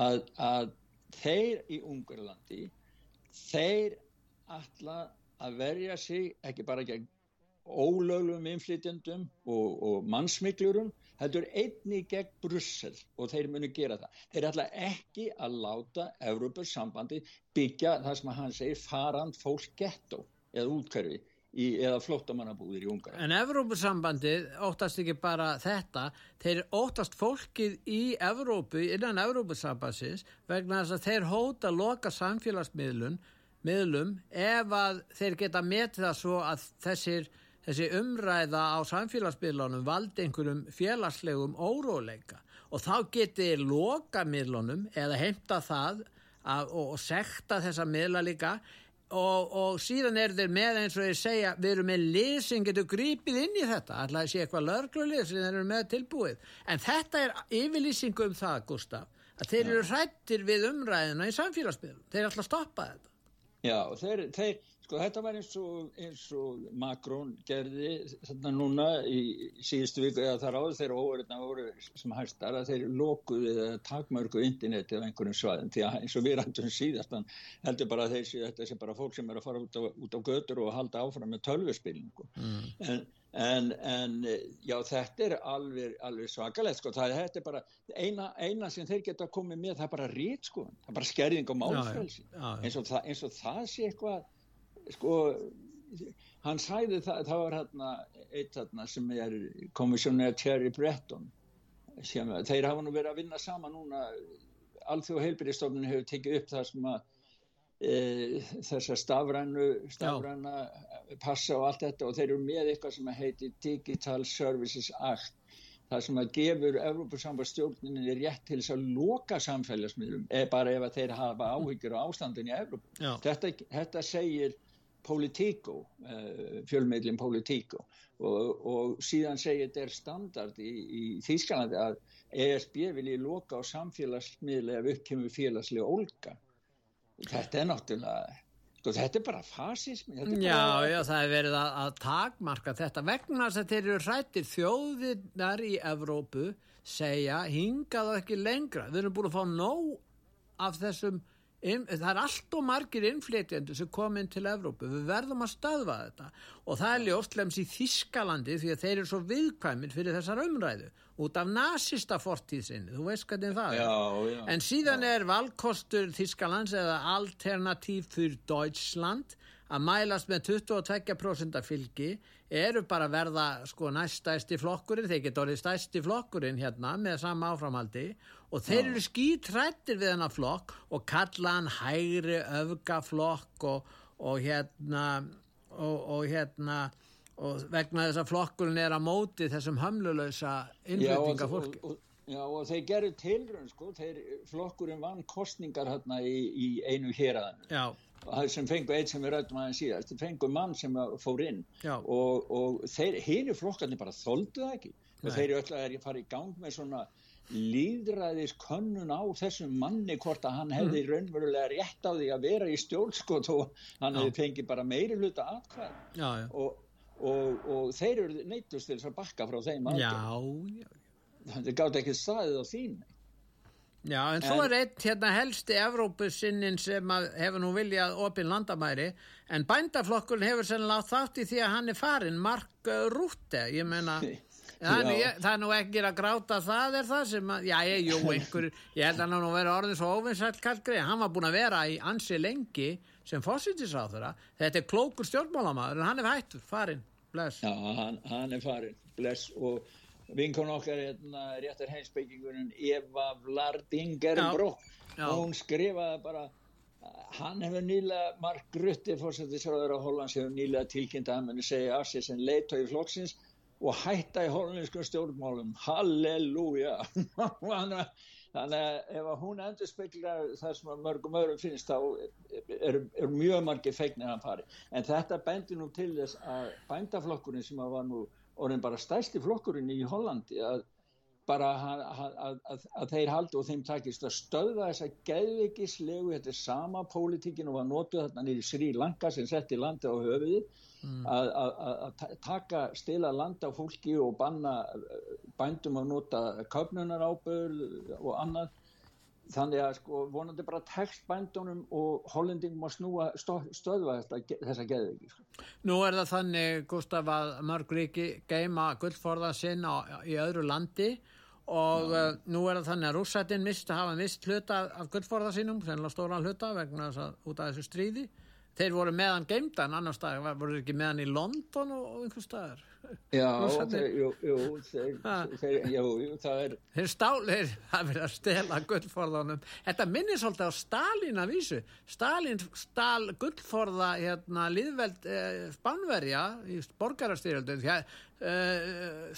að, að þeir í Ungarlandi þeir alla að verja sig ekki bara gegn ólöglum innflytjendum og, og mannsmiklurum heldur einni gegn Brussel og þeir munu gera það. Þeir ætla ekki að láta Európus sambandi byggja það sem hann segir farand fólk getto eða útkverfi eða flottamannabúðir í Ungar. En Európus sambandi óttast ekki bara þetta, þeir óttast fólkið í Európu, innan Európus sambandsins vegna þess að þeir hóta að loka samfélagsmiðlum miðlum ef að þeir geta metið það svo að þessir þessi umræða á samfélagsmiðlunum valdi einhverjum félagslegum óróleika og þá geti loka miðlunum eða heimta það að, og, og sekta þessa miðla líka og, og síðan er þeir með eins og ég segja við erum með lið sem getur grípið inn í þetta alltaf sé eitthvað lörglulið sem þeir eru með tilbúið. En þetta er yfirlýsingu um það Gustaf að þeir eru hrættir við umræðina í samfélagsmiðlum þeir er alltaf að stoppa þetta. Já, þeir, þeir, Sko þetta var eins og, eins og Makrón gerði þarna núna í síðustu viku eða þar áður þeirra óverðina voru sem hægstar að þeir lokuði eða takmörgu interneti á einhverjum svaðin því að eins og við rættum síðast hann heldur bara séu þetta sem bara fólk sem er að fara út á, út á götur og halda áfram með tölvespilningu mm. en, en, en já þetta er alveg, alveg svakalegt sko það er bara eina, eina sem þeir geta komið með það er bara rít sko það er bara skerðing og málfrælsi eins, eins og það sé eitthvað sko hann sæði það, það var hérna eitt hérna sem er komissjónið Terry Breton sem, þeir hafa nú verið að vinna sama núna. Alþjóð heilbyrjastofnun hefur tekið upp það sem að e, þessar stafrænu stafræna passa og allt þetta og þeir eru með eitthvað sem heiti Digital Services Act það sem að gefur Evrópussambandstjórninni rétt til þess að loka samfélagsmiðlum eða bara ef þeir hafa áhyggjur á ástandin í Evrópu. Þetta, þetta segir Politico, uh, fjölmeilin Politico og, og síðan segir þetta er standard í, í Þýskalandi að ESB vilji loka á samfélagsmiðli ef uppkemur félagslega ólka. Þetta er náttúrulega, sko þetta er bara fasismi. Er já, bara... já, það er verið að, að takmarka þetta vegna þess að þeir eru hrættir þjóðinnar í Evrópu segja hingað og ekki lengra. Við erum búin að fá nóg af þessum In, það er allt og margir innflytjendur sem kom inn til Evrópu, við verðum að stöðva þetta. Og það er ljóstlems í Þískalandi því að þeir eru svo viðkvæmir fyrir þessar umræðu út af nazista fortíðsinni, þú veist hvernig það já, er. Já, en síðan já. er valkostur Þískalands eða alternativ fyrir Deutschland að mælast með 22% fylgi. Eru bara verða sko næststæsti flokkurinn, þeir geta orðið stæsti flokkurinn hérna með sama áframhaldi. og þeir eru skítrættir við hennar flokk og kalla hann hægri öfgaflokk og, og hérna og, og hérna og vegna þess að flokkurinn er að móti þessum hömlulösa innflyttinga fólki og, Já og þeir gerðu tilrönd sko, þeir flokkurinn vann kostningar hérna í, í einu héræðan sem fengu eitt sem við rættum aðeins síðast, þeir fengu mann sem fór inn. Já. og, og þeir, hínu flokkarnir bara þóldu það ekki. Nei. og þeir eru öll að fara í gang með svona líðræðis könnun á þessum manni hvort að hann hefði mm. raunverulega rétt á því að vera í stjólskot og hann hefði fengið bara meiri hluta aðkvæð og, og, og þeir eru neittust til að bakka frá þeim það gátt ekki staðið á þín Já en, en svo er eitt hérna helsti Evrópusinnin sem hefur nú viljað opinn landamæri en bændaflokkurinn hefur sennilega þátt í því að hann er farin Mark Rútte ég menna <laughs> Það er, það er nú ekki að gráta það er það sem að, já ég, jú, einhver ég held að hann nú verið orðin svo ofinsælt kallgrið, hann var búin að vera í ansi lengi sem fósittisráþura þetta er klókur stjórnmálamæður en hann er hættur, farinn, bless. Já, hann, hann er farinn, bless. Og vinkon okkar hérna, réttar heimsbyggingunum Eva Vlardingerbrok hún skrifaði bara hann hefur nýlega Mark Rutte fórsættisráður á Hollands hefur nýlega tilkynnt að hann muni segja af sér sem leiðtói flokksins og hætta í hollenskum stjórnmálum. Halleluja. <laughs> Þannig að ef hún endur speklar það sem mörgum öðrum finnst þá er, er mjög margir feignir að fari. En þetta bendir nú til þess að bændaflokkurinn sem var nú orðin bara stærsti flokkurinn í Hollandi að bara að, að, að, að þeir haldi og þeim takist að stöða þessa geðvikislegu, þetta er sama pólitíkin og var notuð þarna nýri Sri Lanka sem setti landi á höfuði mm. að taka stila landa fólki og banna bændum að nota köpnunar ábörð og annað þannig að sko vonandi bara tekst bændunum og hollendingum að snúa stöðva þetta, þessa geðviki sko. Nú er það þannig Gustaf að mörg ríki geima gullforða sinn á, í öðru landi og uh, nú er það þannig að rússættin mist að hafa mist hluta af gullforða sínum, sennilega stóra hluta vegna þess að út af þessu stríði þeir voru meðan geimdan annar stað voru ekki meðan í London og, og einhver staðar. Já, þeir, jú, jú, þeir, þeir, jú, jú, það er Þeir stálir að <laughs> vera að stela gullforðanum. Þetta minnir svolítið á Stalin að vísu. Stalin stál gullforða hérna líðveld eh, Spánverja í borgarastyrjöldu eh,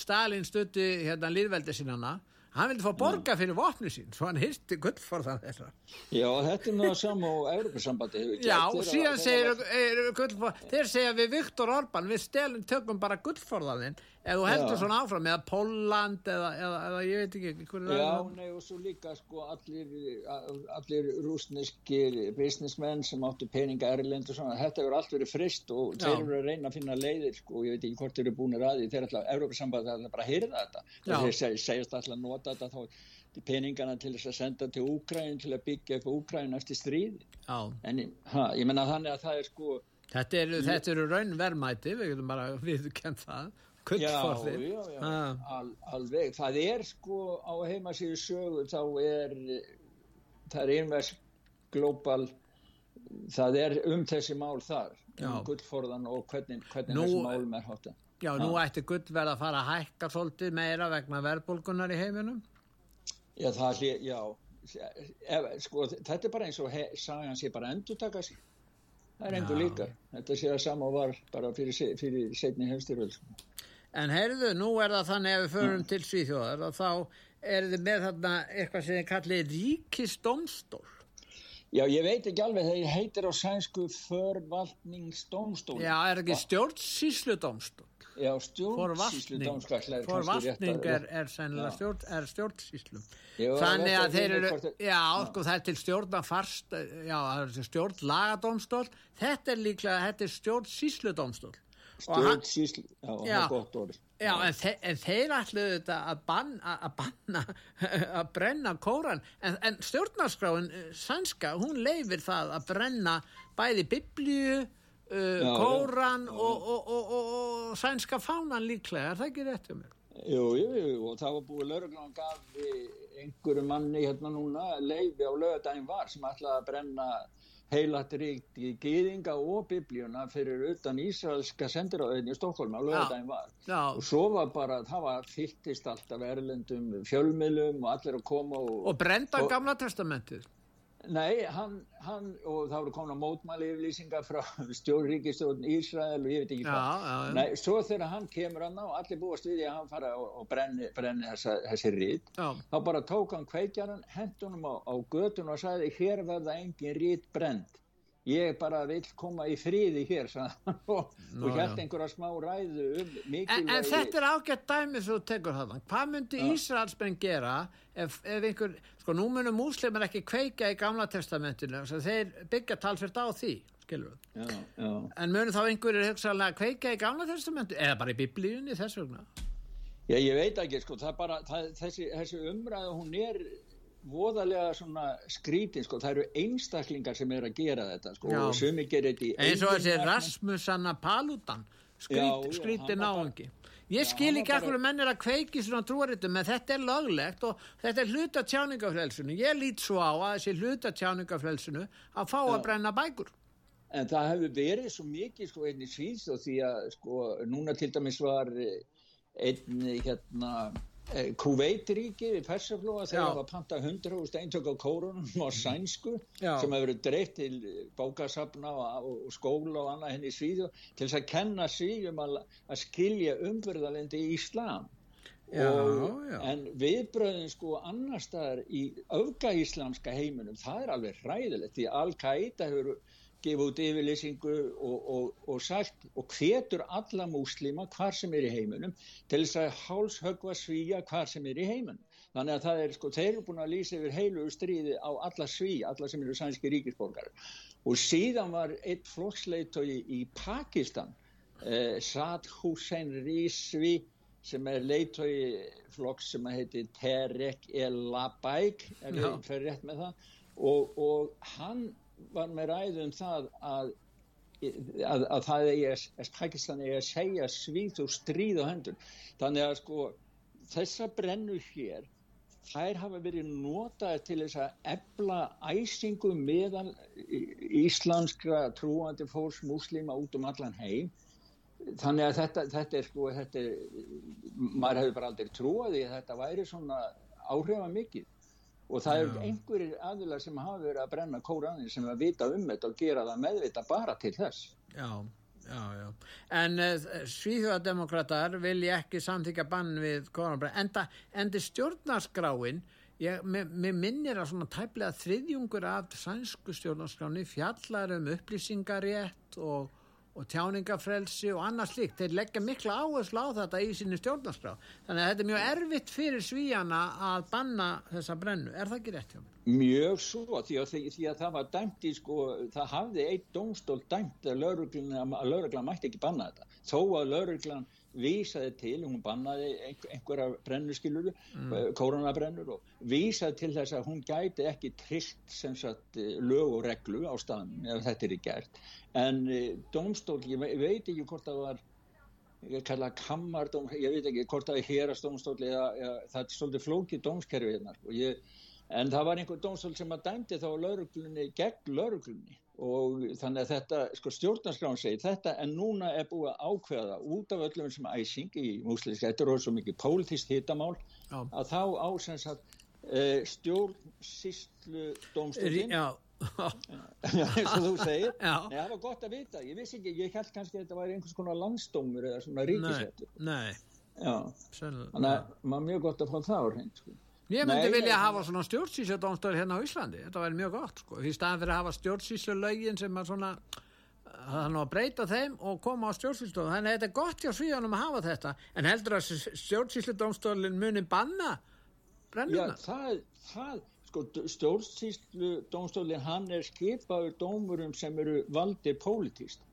Stalin stutti hérna líðveldi sinna hann vildi fá borga fyrir vopni sín svo hann hirti gullforðan þessar Já, þetta er náða saman á Európa-sambandi Já, og síðan segir gullforðan, þeir segja við Viktor Orban við stelum tökum bara gullforðaðinn ef þú heldur svona áfram eða Póland eða, eða, eða ég veit ekki Já, nei og svo líka sko allir, allir rúsneskir businessmenn sem áttu peninga erlend og svona, þetta hefur allt verið frist og Já. þeir eru að reyna að finna leiðir sko, ég veit ekki hvort þeir eru búin að því þeir er alltaf, Európa-samband er bara að hýrða þetta. Þeir seg, segjast alltaf að nota þetta þá peningana til þess að senda til Úkræn til að byggja eitthvað Úkræn eftir stríði. Já. en ha, ég menna þannig að það er sko Þetta eru, þetta eru raunverðmæti, við getum bara <laughs> viðkend það Kullforðin Já, já, já. Al, alveg, það er sko á heimasíðu sögu þá er það er einvegs global það er um þessi mál þar um gullforðan og hvernig, hvernig nú, þessi málum er hátta Já, nú ætti gull verða að fara að hækka svolítið meira vegna verðbólkunar í heiminum. Já, það er, já. Ef, sko, þetta er bara eins og sagan sé bara endur taka sér það er endur líka þetta sé að sama var bara fyrir, fyrir setni hefstiröld sko. En heyrðu, nú er það þannig ef við förum til Svíþjóðar og þá er þið með þarna eitthvað sem þið kallið ríkisdómstól. Já, ég veit ekki alveg, þeir heitir á sænsku förvaltningsdómstól. Já, er ekki stjórnsísludómstól? Já, stjórnsísludómstól. Forvaltning er, er sennilega stjórn, er stjórnsíslu. Þannig að þeir eru, já, sko, það er til stjórnafarst, já, það er til stjórnlagadómstól. Þetta er líklega, þetta er stjórnsísludómstól stjórnsýsl já, já, já, en, þe en þeir ætluðu þetta að banna að, banna, <laughs> að brenna kóran. En, en stjórnarskráin eh, sænska, hún leifir það að brenna bæði biblíu uh, kóran og, og, og, og sænska fánan líklega. Er það ekki rétt um mér? Jú, jú, jú, og það var búið lauruglan gaf einhverju manni hérna núna leifi á lögadagin var sem ætlaði að brenna heilat ríkt í gýðinga og biblíuna fyrir utan Ísraelska sendiráðin í Stokkólm á lögadagin var. Já. og svo var bara, það var fylltist alltaf erlendum fjölmiðlum og allir að koma og, og brenda gamla testamentið Nei, hann, hann, og það voru komin á mótmæli yfirlýsingar frá <laughs> stjórnríkistjórn Ísrael og ég veit ekki hvað. Nei, svo þegar hann kemur hann á, allir búast við því að hann fara og, og brenni, brenni þessa, þessi rít, þá bara tók hann kveikjaran, hendunum á, á götun og sagði hér verða engin rít brend ég bara vil koma í fríði hér <laughs> og, Nó, og hérna einhverja smá ræðu um mikilvægi en, en þetta er ágætt dæmið þú tekur það hvað myndi Ísraelsmenn gera ef, ef einhver, sko nú munum múslimar ekki kveika í gamla testamentinu þeir byggja talsvert á því skilur já, já. en munum þá einhverjir hugsaðlega kveika í gamla testamentu eða bara í biblíunni þess vegna? Já, ég veit ekki, sko, það bara, það, þessi, þessi umræðu, hún er voðalega svona skrítin sko, það eru einstaklingar sem er að gera þetta sko, og sumi gerir þetta eins og þessi Rasmusanna Paludan. Skrít, skrítin áhengi ég skil ekki akkur að menn er að kveiki svona trúaritum, en þetta er löglegt og þetta er hluta tjáningafrelsinu ég lít svo á að þessi hluta tjáningafrelsinu að fá Já. að brenna bækur. En það hefur verið svo mikið sko einni síðst og því að sko núna til dæmis var einni hérna eh, Kuveitríki við Persaflóa þegar það panta 100 eintök á kórunum á sænsku Já. sem hefur verið dreitt til bókasafna og, og skóla og annað henni í Svíðu til þess að kenna svíðum að, að skilja umverðalendi í Íslam Já, já. en viðbröðin sko annar staðar í öfgaíslamska heiminum það er alveg hræðilegt því Al-Qaida hefur gefið út yfirlýsingu og, og, og sagt og hvetur alla múslima hvar sem er í heiminum til þess að hálshögva svíja hvar sem er í heiminum. Þannig að það er sko, þeir eru búin að lýsa yfir heilu stríði á alla svíja, alla sem eru sænski ríkisborgar. Og síðan var eitt flokksleitói í, Pakistan, eh, Sad Hussein Rizvi, sem er leitói flokks sem heitir Terek El Labaik, er það fyrir rétt með það, og, og hann var með ræðum það að, að, að það er Pakistan er að segja svíð og stríð og hendur. Þannig að sko þessa brennu hér þær hafa verið notaði til þess að ebla æsingu meðan íslenskra trúandi fólks muslima út um allan heim. Þannig að þetta, þetta er sko þetta er, maður hefur bara aldrei trúaði að þetta væri svona áhrifa mikið og það eru einhverjir aðilar sem hafa verið að brenna kóranir sem að vita um þetta og gera það meðvita bara til þess. Já, já, já. En uh, Svíþjóðademokrater vilja ekki samþykja bann við kóranbrenn enda, enda stjórnarskráin ég, mér minnir að svona tæplega þriðjungur af sænsku stjórnarskráni fjallar um upplýsingarétt og og tjáningafrelsi og annað slíkt. Þeir leggja mikla áherslu á þetta í sinni stjórnarskrá. Þannig að þetta er mjög erfitt fyrir svíjana að banna þessa brennu, er það ekki rétt hjá mér? Mjög svo, því að, því að það var dæmt í sko, það hafði eitt dómstól dæmt að lauruglan mætti ekki banna þetta, þó að lauruglan vísaði til, hún bannaði einhverja brennuskiluru, mm. Eh, koronabrennur og vísaði til þess að hún gæti ekki trillt sem sagt eh, lög og reglu á staðan ef þetta er í gert en e, dómstól, ég veit ekki hvort það var ég kalla kammardóm, ég veit ekki hvort það er hérastómstól eða, eða það er svolítið flókið dómskerfið hérna sko. En það var einhver dómstól sem að dæmdi þá lauruglunni gegn lauruglunni og þannig að þetta, sko stjórnarskráin segir þetta en núna er búið að ákveða út af öllum sem æsing í músliðsk, þetta er svo mikið pólitist hittamál Já. að þá ásens að e, stjórnsýslu dómstólinn <laughs> eins og þú segir. Nei, það var gott að vita, ég vissi ekki ég held kannski að þetta væri einhvers konar landstómur eða svona ríkisættur þannig að maður mjög gott að fá það á hreint sko Ég myndi Nei, vilja hafa svona stjórnsísjadómstöður hérna á Íslandi, þetta væri mjög gott sko, því staðan fyrir að hafa stjórnsísjulögin sem að svona, þannig að breyta þeim og koma á stjórnsísjadómstöður, þannig að þetta er gott hjá svíðanum að hafa þetta, en heldur að stjórnsísjadómstöðurinn muni banna brennuna? Já, það, það, sko, stjórnsísjadómstöðurinn hann er skipaður dómurum sem eru valdið pólitíst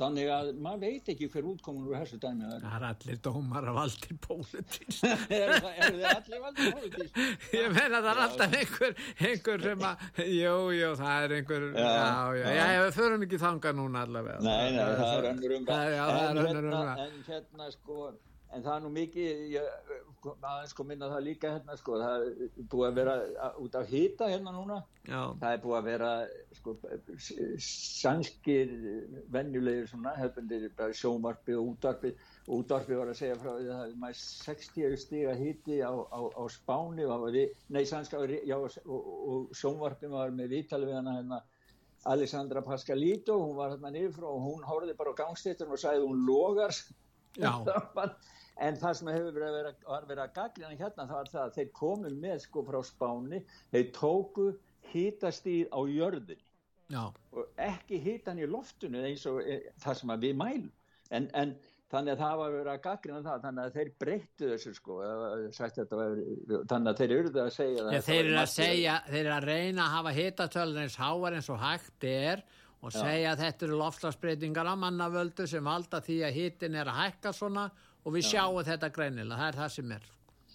Þannig að maður veit ekki hver útkomun úr þessu dæmi að það er allir dómar af allir pólitísk er, <laughs> er það allir allir pólitísk ég meina það er alltaf einhver einhver sem að jú, jú, það er einhver já, já, já, já við förum ekki þanga núna allavega. Nei, nei, það er önnur umræð en hérna sko en það er nú mikið ég, aðeins kom inn að það líka hérna sko, það er búið að vera út af hýta hérna núna. Já. það er búið að vera sko, sannskir vennjulegir svona, hefðbendir bara sjómarfi og útvarfi útvarfi var að segja frá því að það er mæst 60 stiga hýti á, á, á spáni og, nei, sannska, já, og, og sjómarfi var með vítali við hana hérna Alessandra Pascalito, hún var hérna nýfrá og hún horfið bara á gangstéttunum og sagði hún logar <laughs> en það sem hefur verið að vera, vera að gaglina hérna það var það að þeir komu með sko frá spáni, þeir tóku hýtastíð á jörðin Já. og ekki hýtan í loftunni eins og e, það sem við mælum. En, en þannig að það var verið að gaglina það þannig að þeir breyttu þessu sko. Var, þannig að þeir eruðu að segja ja, þeir eru að segja, þeir eru að reyna að hafa hýtatölun eins háar eins og hægt er og Já. segja að þetta eru lofslagsbreytingar að mannavöldu sem valda því að hýtin er að hækka svona og við sjáum Já. þetta greinilega, það er það sem er.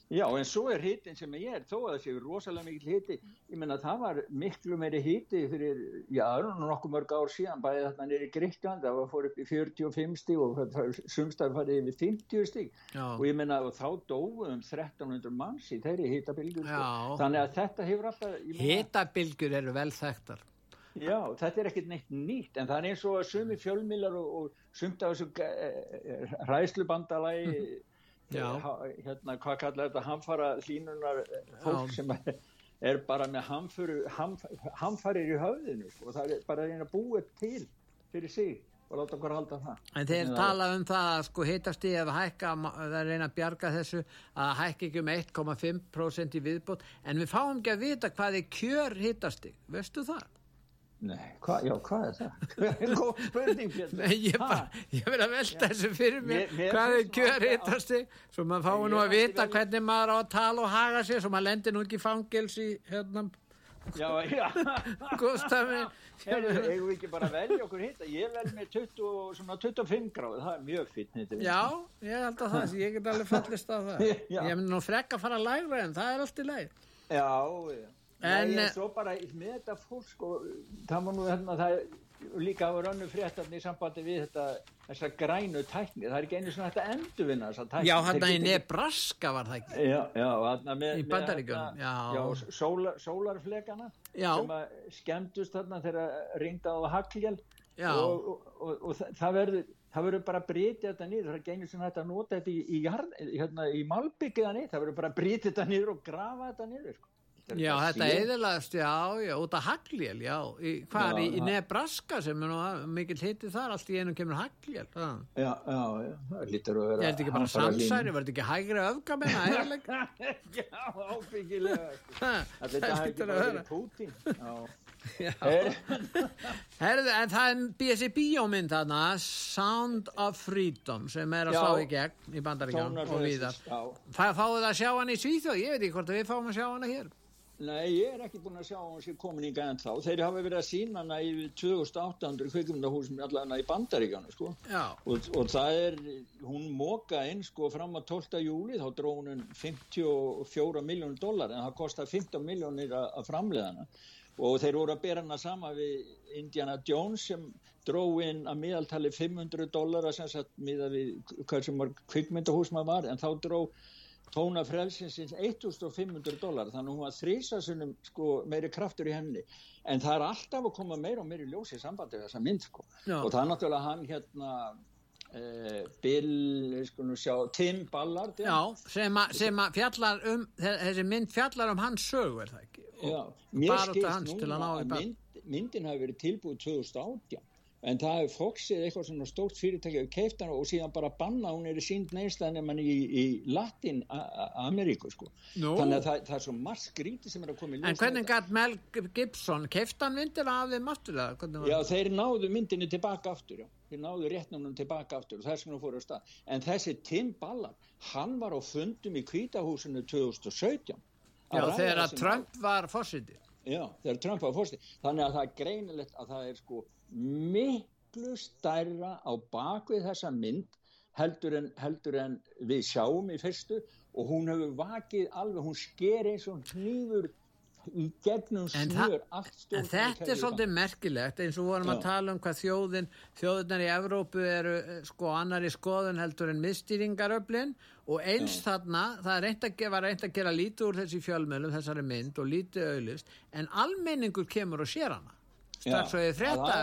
Já, en svo er hittin sem ég er þó að það séu rosalega mikil hitti ég menna það var miklu meiri hitti fyrir, já, nokkuð mörg ár síðan bæði þarna nýri Gríkland það var fór upp í 45 stíg og sumstað farið yfir 50 stíg og ég menna og þá dóum 1300 manns í þeirri hittabilgur sko. þannig að þetta hefur alltaf Hittabilgur eru vel þekktar Já, þetta er ekkert neitt nýtt en það er eins og að sumi fjölmilar og, og sumt af þessu ræðslubandalagi hérna, hvað kallar þetta hamfara hlínunar fólk Já. sem er, bara með hamfuru, hamf, hamfarir í höfðinu sko. það er bara að búa til fyrir sig og láta okkur halda það En þeir tala um það að sko hittast í að hækka, það er reyna að bjarga þessu að hækka ekki um 1,5% í viðbót en við fáum ekki að vita hvað er kjör hittast í, veistu það? Nei, hva, já, hvað er það? <laughs> Góð spurning. Nei, ég, ég verði að velta þessu fyrir mér. Mér, hvað er kjör hittast þig? Svo maður fái nú að vita vel... hvernig maður á að tala og haga sér, svo maður lendir nú ekki fangils í hérna. Já, já. <laughs> Gustafni. Hefur við ekki bara velja okkur hitta? Ég vel með 20, svona 25 gráð, það er mjög fint. Já, ég held að það, ég get alveg fallist á það. <laughs> Ég hef nú frekka að fara að læra en það er allt í leið. Já, já. En Nei, svo bara með þetta fólk sko, það var nú hérna það líka á rönnu fréttarni í sambandi við þetta þessa grænu tækni, það er ekki einu svona þetta endurvinna þessa tækni. Já, hérna í Nebraska var það ekki. Já, já, hérna með, í bandaríkunum, já. Já, sólar, sólarflegana já. sem að skemmtust þarna þegar ringdaði á Hagljöl og, og, og, og það verður það verður bara að breyta þetta niður það er einu sem þetta að nota þetta í, í, hérna, í malbyggiða niður, það verður bara að breyta þetta niður og grafa þetta niður sko. Já, þetta eðilegast, já, já, út af Hagljel, já, í, hvað er í, Nebraska sem er nú mikil hitið þar, allt í einum kemur Hagljel, það. Já, já, já, það lítur að vera. Ég held ekki bara samsæri, verður ekki hægri öfga með það, eðilega? <laughs> já, ábyggilega. <laughs> Þetta hægir bara verið Putin, já. <laughs> Herðu, en það er BSI bíómynd þarna, Sound of Freedom, sem er að slá í gegn í bandaríkján og viðar. Það fáið að sjá hann í Svíþjóð, ég veit ekki hvort við fáum að sjá hann hér. Nei, ég er ekki búin að sjá komin í gæðan þá. Þeir hafa verið að sína hana í 2800 kvikmyndahúsum allavega í bandaríkjana sko. Og, og það er, hún móka inn sko fram á 12. júli, þá dró hún 54 miljónir dólar en það kostar 15 miljónir að framlega hana. Og þeir voru að bera hana sama við Indiana Jones sem dró inn að miðaltali 500 dólar að sem sagt miða við hvað sem var kvikmyndahús maður var en þá dró tóna frelsinsins 1500 dólar þannig að hún var þrísasunum sko, meiri kraftur í henni. En það er alltaf að koma meira og meiri ljósi í sambandi þessa mynd sko. og það er náttúrulega hann hérna eh, Bill sjá, Tim Ballard já. Já, sem að fjallar um þessi mynd fjallar um hans sög er það ekki? Og mér skilst núna að mynd, myndin hafi verið tilbúið 2018 en það er Foxið eitthvað svona stórt fyrirtæki og keiftan og síðan bara banna hún er í sínd neistæðin en í, í Latin Ameríku sko no. þannig að það, það er svo margt skríti sem er að koma í ljóst En hvernig gæt Mel Gibson keiftan myndir af þeim aftur? Já þeir náðu myndinni tilbaka aftur já. þeir náðu réttnumnum tilbaka aftur og þess vegna fóru á stað en þessi Tim Ballard hann var á fundum í kvítahúsinu 2017 Já þegar að Trump var fórsiti Já þegar Trump var fórsiti þannig að það er greinilegt að það er sko miklu stærra á bakvið þessa mynd heldur en, heldur en við sjáum í fyrstu og hún hefur vakið alveg, hún sker eins og hnýfur í gegnum smjör en þetta er svolítið merkilegt eins og vorum Já. að tala um hvað þjóðin þjóðunar í Evrópu eru eh, sko annar í skoðun heldur en mistýringaröflin og eins Já. þarna það reynd að, var reynd að gera lítið úr þessi fjölmjölum þessari mynd og lítið auðlist en almenningur kemur og sér hana strax og þið frétta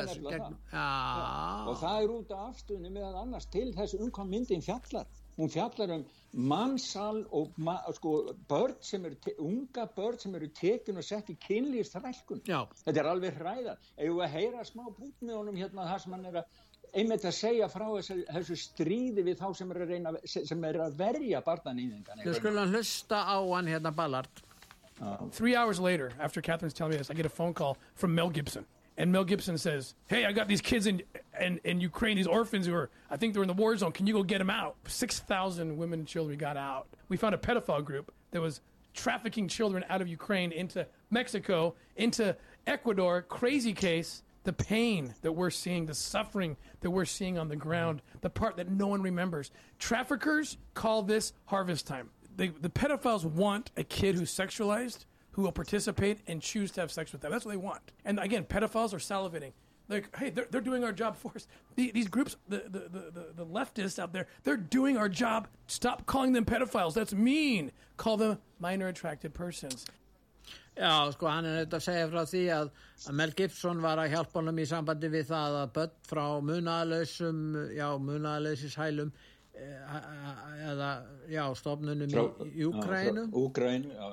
og það er út af afstunni meðan annars til þessu umkvæm myndin fjallar. Hún fjallar um mannsal og ma sko, börn sem eru unga börn sem eru tekin og sett í kynlýrstrækkun þetta er alveg hræðar ef við að heyra smá bút með honum hérna það sem hann er að einmitt að segja frá þessu, þessu stríði við þá sem er að, reyna, sem er að verja barnanýðingan Við skulum hlusta á hann hérna Ballard. Uh, Three hours later after Catherine's telling me this I get a phone call from Mel Gibson And Mel Gibson says, "Hey, I got these kids in in, in Ukraine, these orphans who are, I think they're in the war zone. Can you go get them out?" Six thousand women and children got out. We found a pedophile group that was trafficking children out of Ukraine into Mexico, into Ecuador. Crazy case. The pain that we're seeing, the suffering that we're seeing on the ground, the part that no one remembers. Traffickers call this harvest time. They, the pedophiles want a kid who's sexualized who will participate and choose to have sex with them. That's what they want. And again, pedophiles are salivating. Like, hey, they're, they're doing our job for us. The, these groups, the, the, the, the leftists out there, they're doing our job. Stop calling them pedophiles. That's mean. Call them minor attracted persons. Já, sko, hann er auðvitað að segja frá því að, að Mel Gibson var að hjálpa honum í sambandi við það að börn frá munaðalösum, já, munaðalösishælum eða, já, stofnunum frá, í Úkrænu Úkrænu, já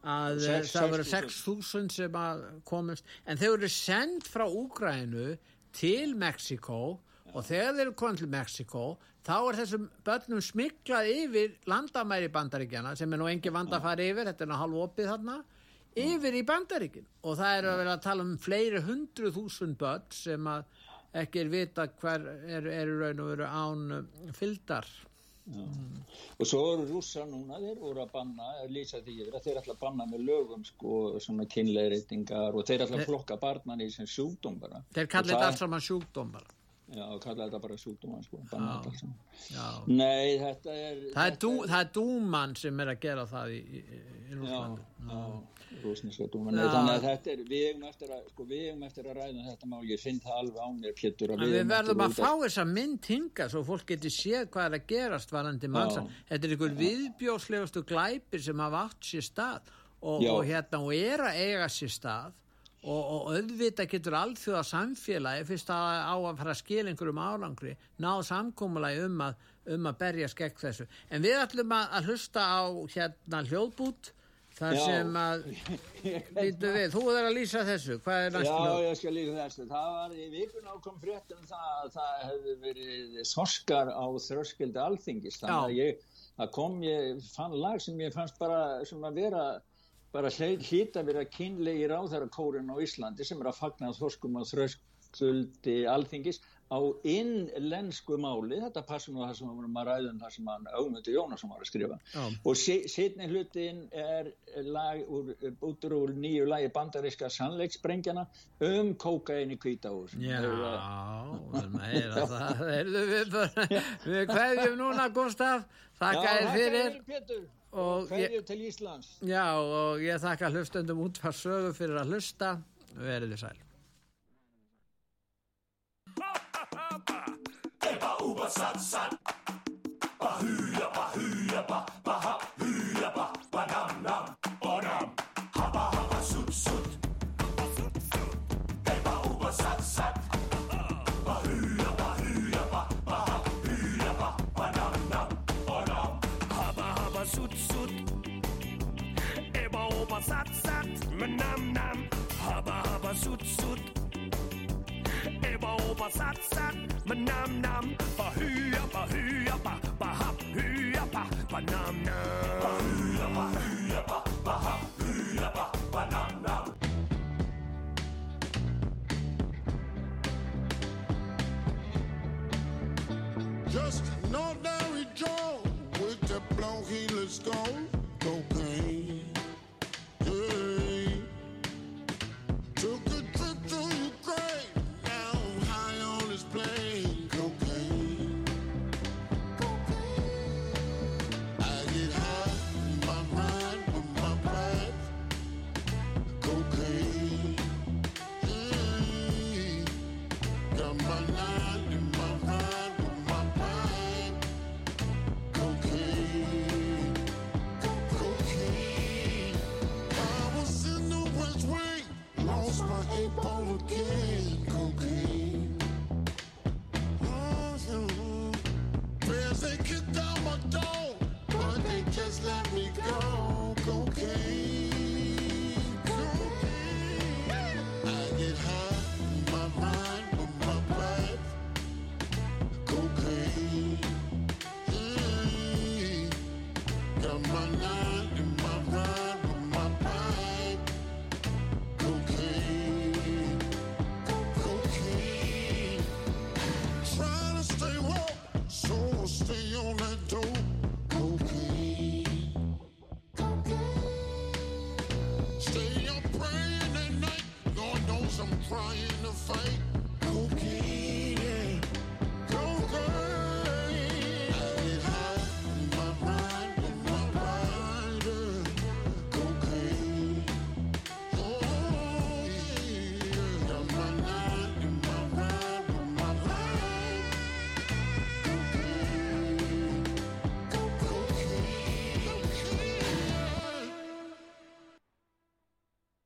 að 6, það voru 6.000 sem að komast en þeir eru sendt frá Úgrænu til Mexiko ja. og þegar þeir komið til Mexiko þá er þessum börnum smiklað yfir landamæri bandaríkjana sem er nú engi vand að fara yfir, þetta er nú halv opið þarna yfir í bandaríkin. Og það er að vera að tala um fleiri hundru þúsund börn sem að ekki er vita hver eru er raun og veru án fyldar Mm. og svo eru rússar núna þeir voru að banna, að lýsa því yfir að þeir ætla að banna með lögum sko svona kynleirreitingar og þeir ætla að flokka barnan í sem sjúkdóm bara. Þeir kalla þetta alls saman sjúkdóm bara. Já, kalla þetta bara sjúkdóm sko, nei, þetta er það er, dú, það er dúmann sem er að gera það í, í, í Rúslandi já, já þannig að þetta er, við hefum eftir sko, eftir að ræða þetta mál. Ég finn það alveg á mér Pétur við, við verðum að, að fá þessa mynd hinga svo fólk getur séð hvað er að gerast varandi mannsa, þetta er einhver viðbjóslegustu glæpir sem hafa átt sér stað og, og hérna og er að eiga sér stað. Og, og auðvita getur allþjóða samfélagi fyrst að á að fara að skilja einhverjum álangri, ná samkómulagi um að um að berja skekk þessu. En við ætlum að, að hlusta á hérna hljóðbút Það já. sem að, býtu við, þú er að lýsa þessu, hvað er næstu? Já, ég skal lýsa þessu. Það var í vikun ákom fréttum það að það hefði verið sorskar á þröskildi alþingist. Þannig að ég, það kom, ég fann lag sem ég fannst bara sem að vera, bara hlýta verið að kynlegi ráðhæra kórin á Íslandi sem er að fagna þorskum á þröskildi alþingist á innlensku máli, þetta passum nú það sem við varum að ræðum það sem Augmundur Jónasson var að skrifa. Já. og setni hlutin er lag úr, útur úr nýju lagi bandaríska sannleiksbrengjana um kókaini kvítahús Já, meira það erðu við bara. <laughs> Við hverjum núna Gustaf þakka þér fyrir. Pétur, og hverjum til Íslands. Já og ég þakka hlustundum út far sögu fyrir að hlusta. Verið þið sæl uba sat sat. Bahuya bahuya ba baha huya ba ba nam nam onam. Haba haba sut sut. Eba uba sat sat. Bahuya bahuya ba baha huya ba ba nam nam onam. Haba haba sut sut. Eba uba sat sat. Nam nam. Haba haba sut sut. Eba uba sat sat. Ba nam nam, ba hoo ba hoo ba ba hop hoo ba nam nam.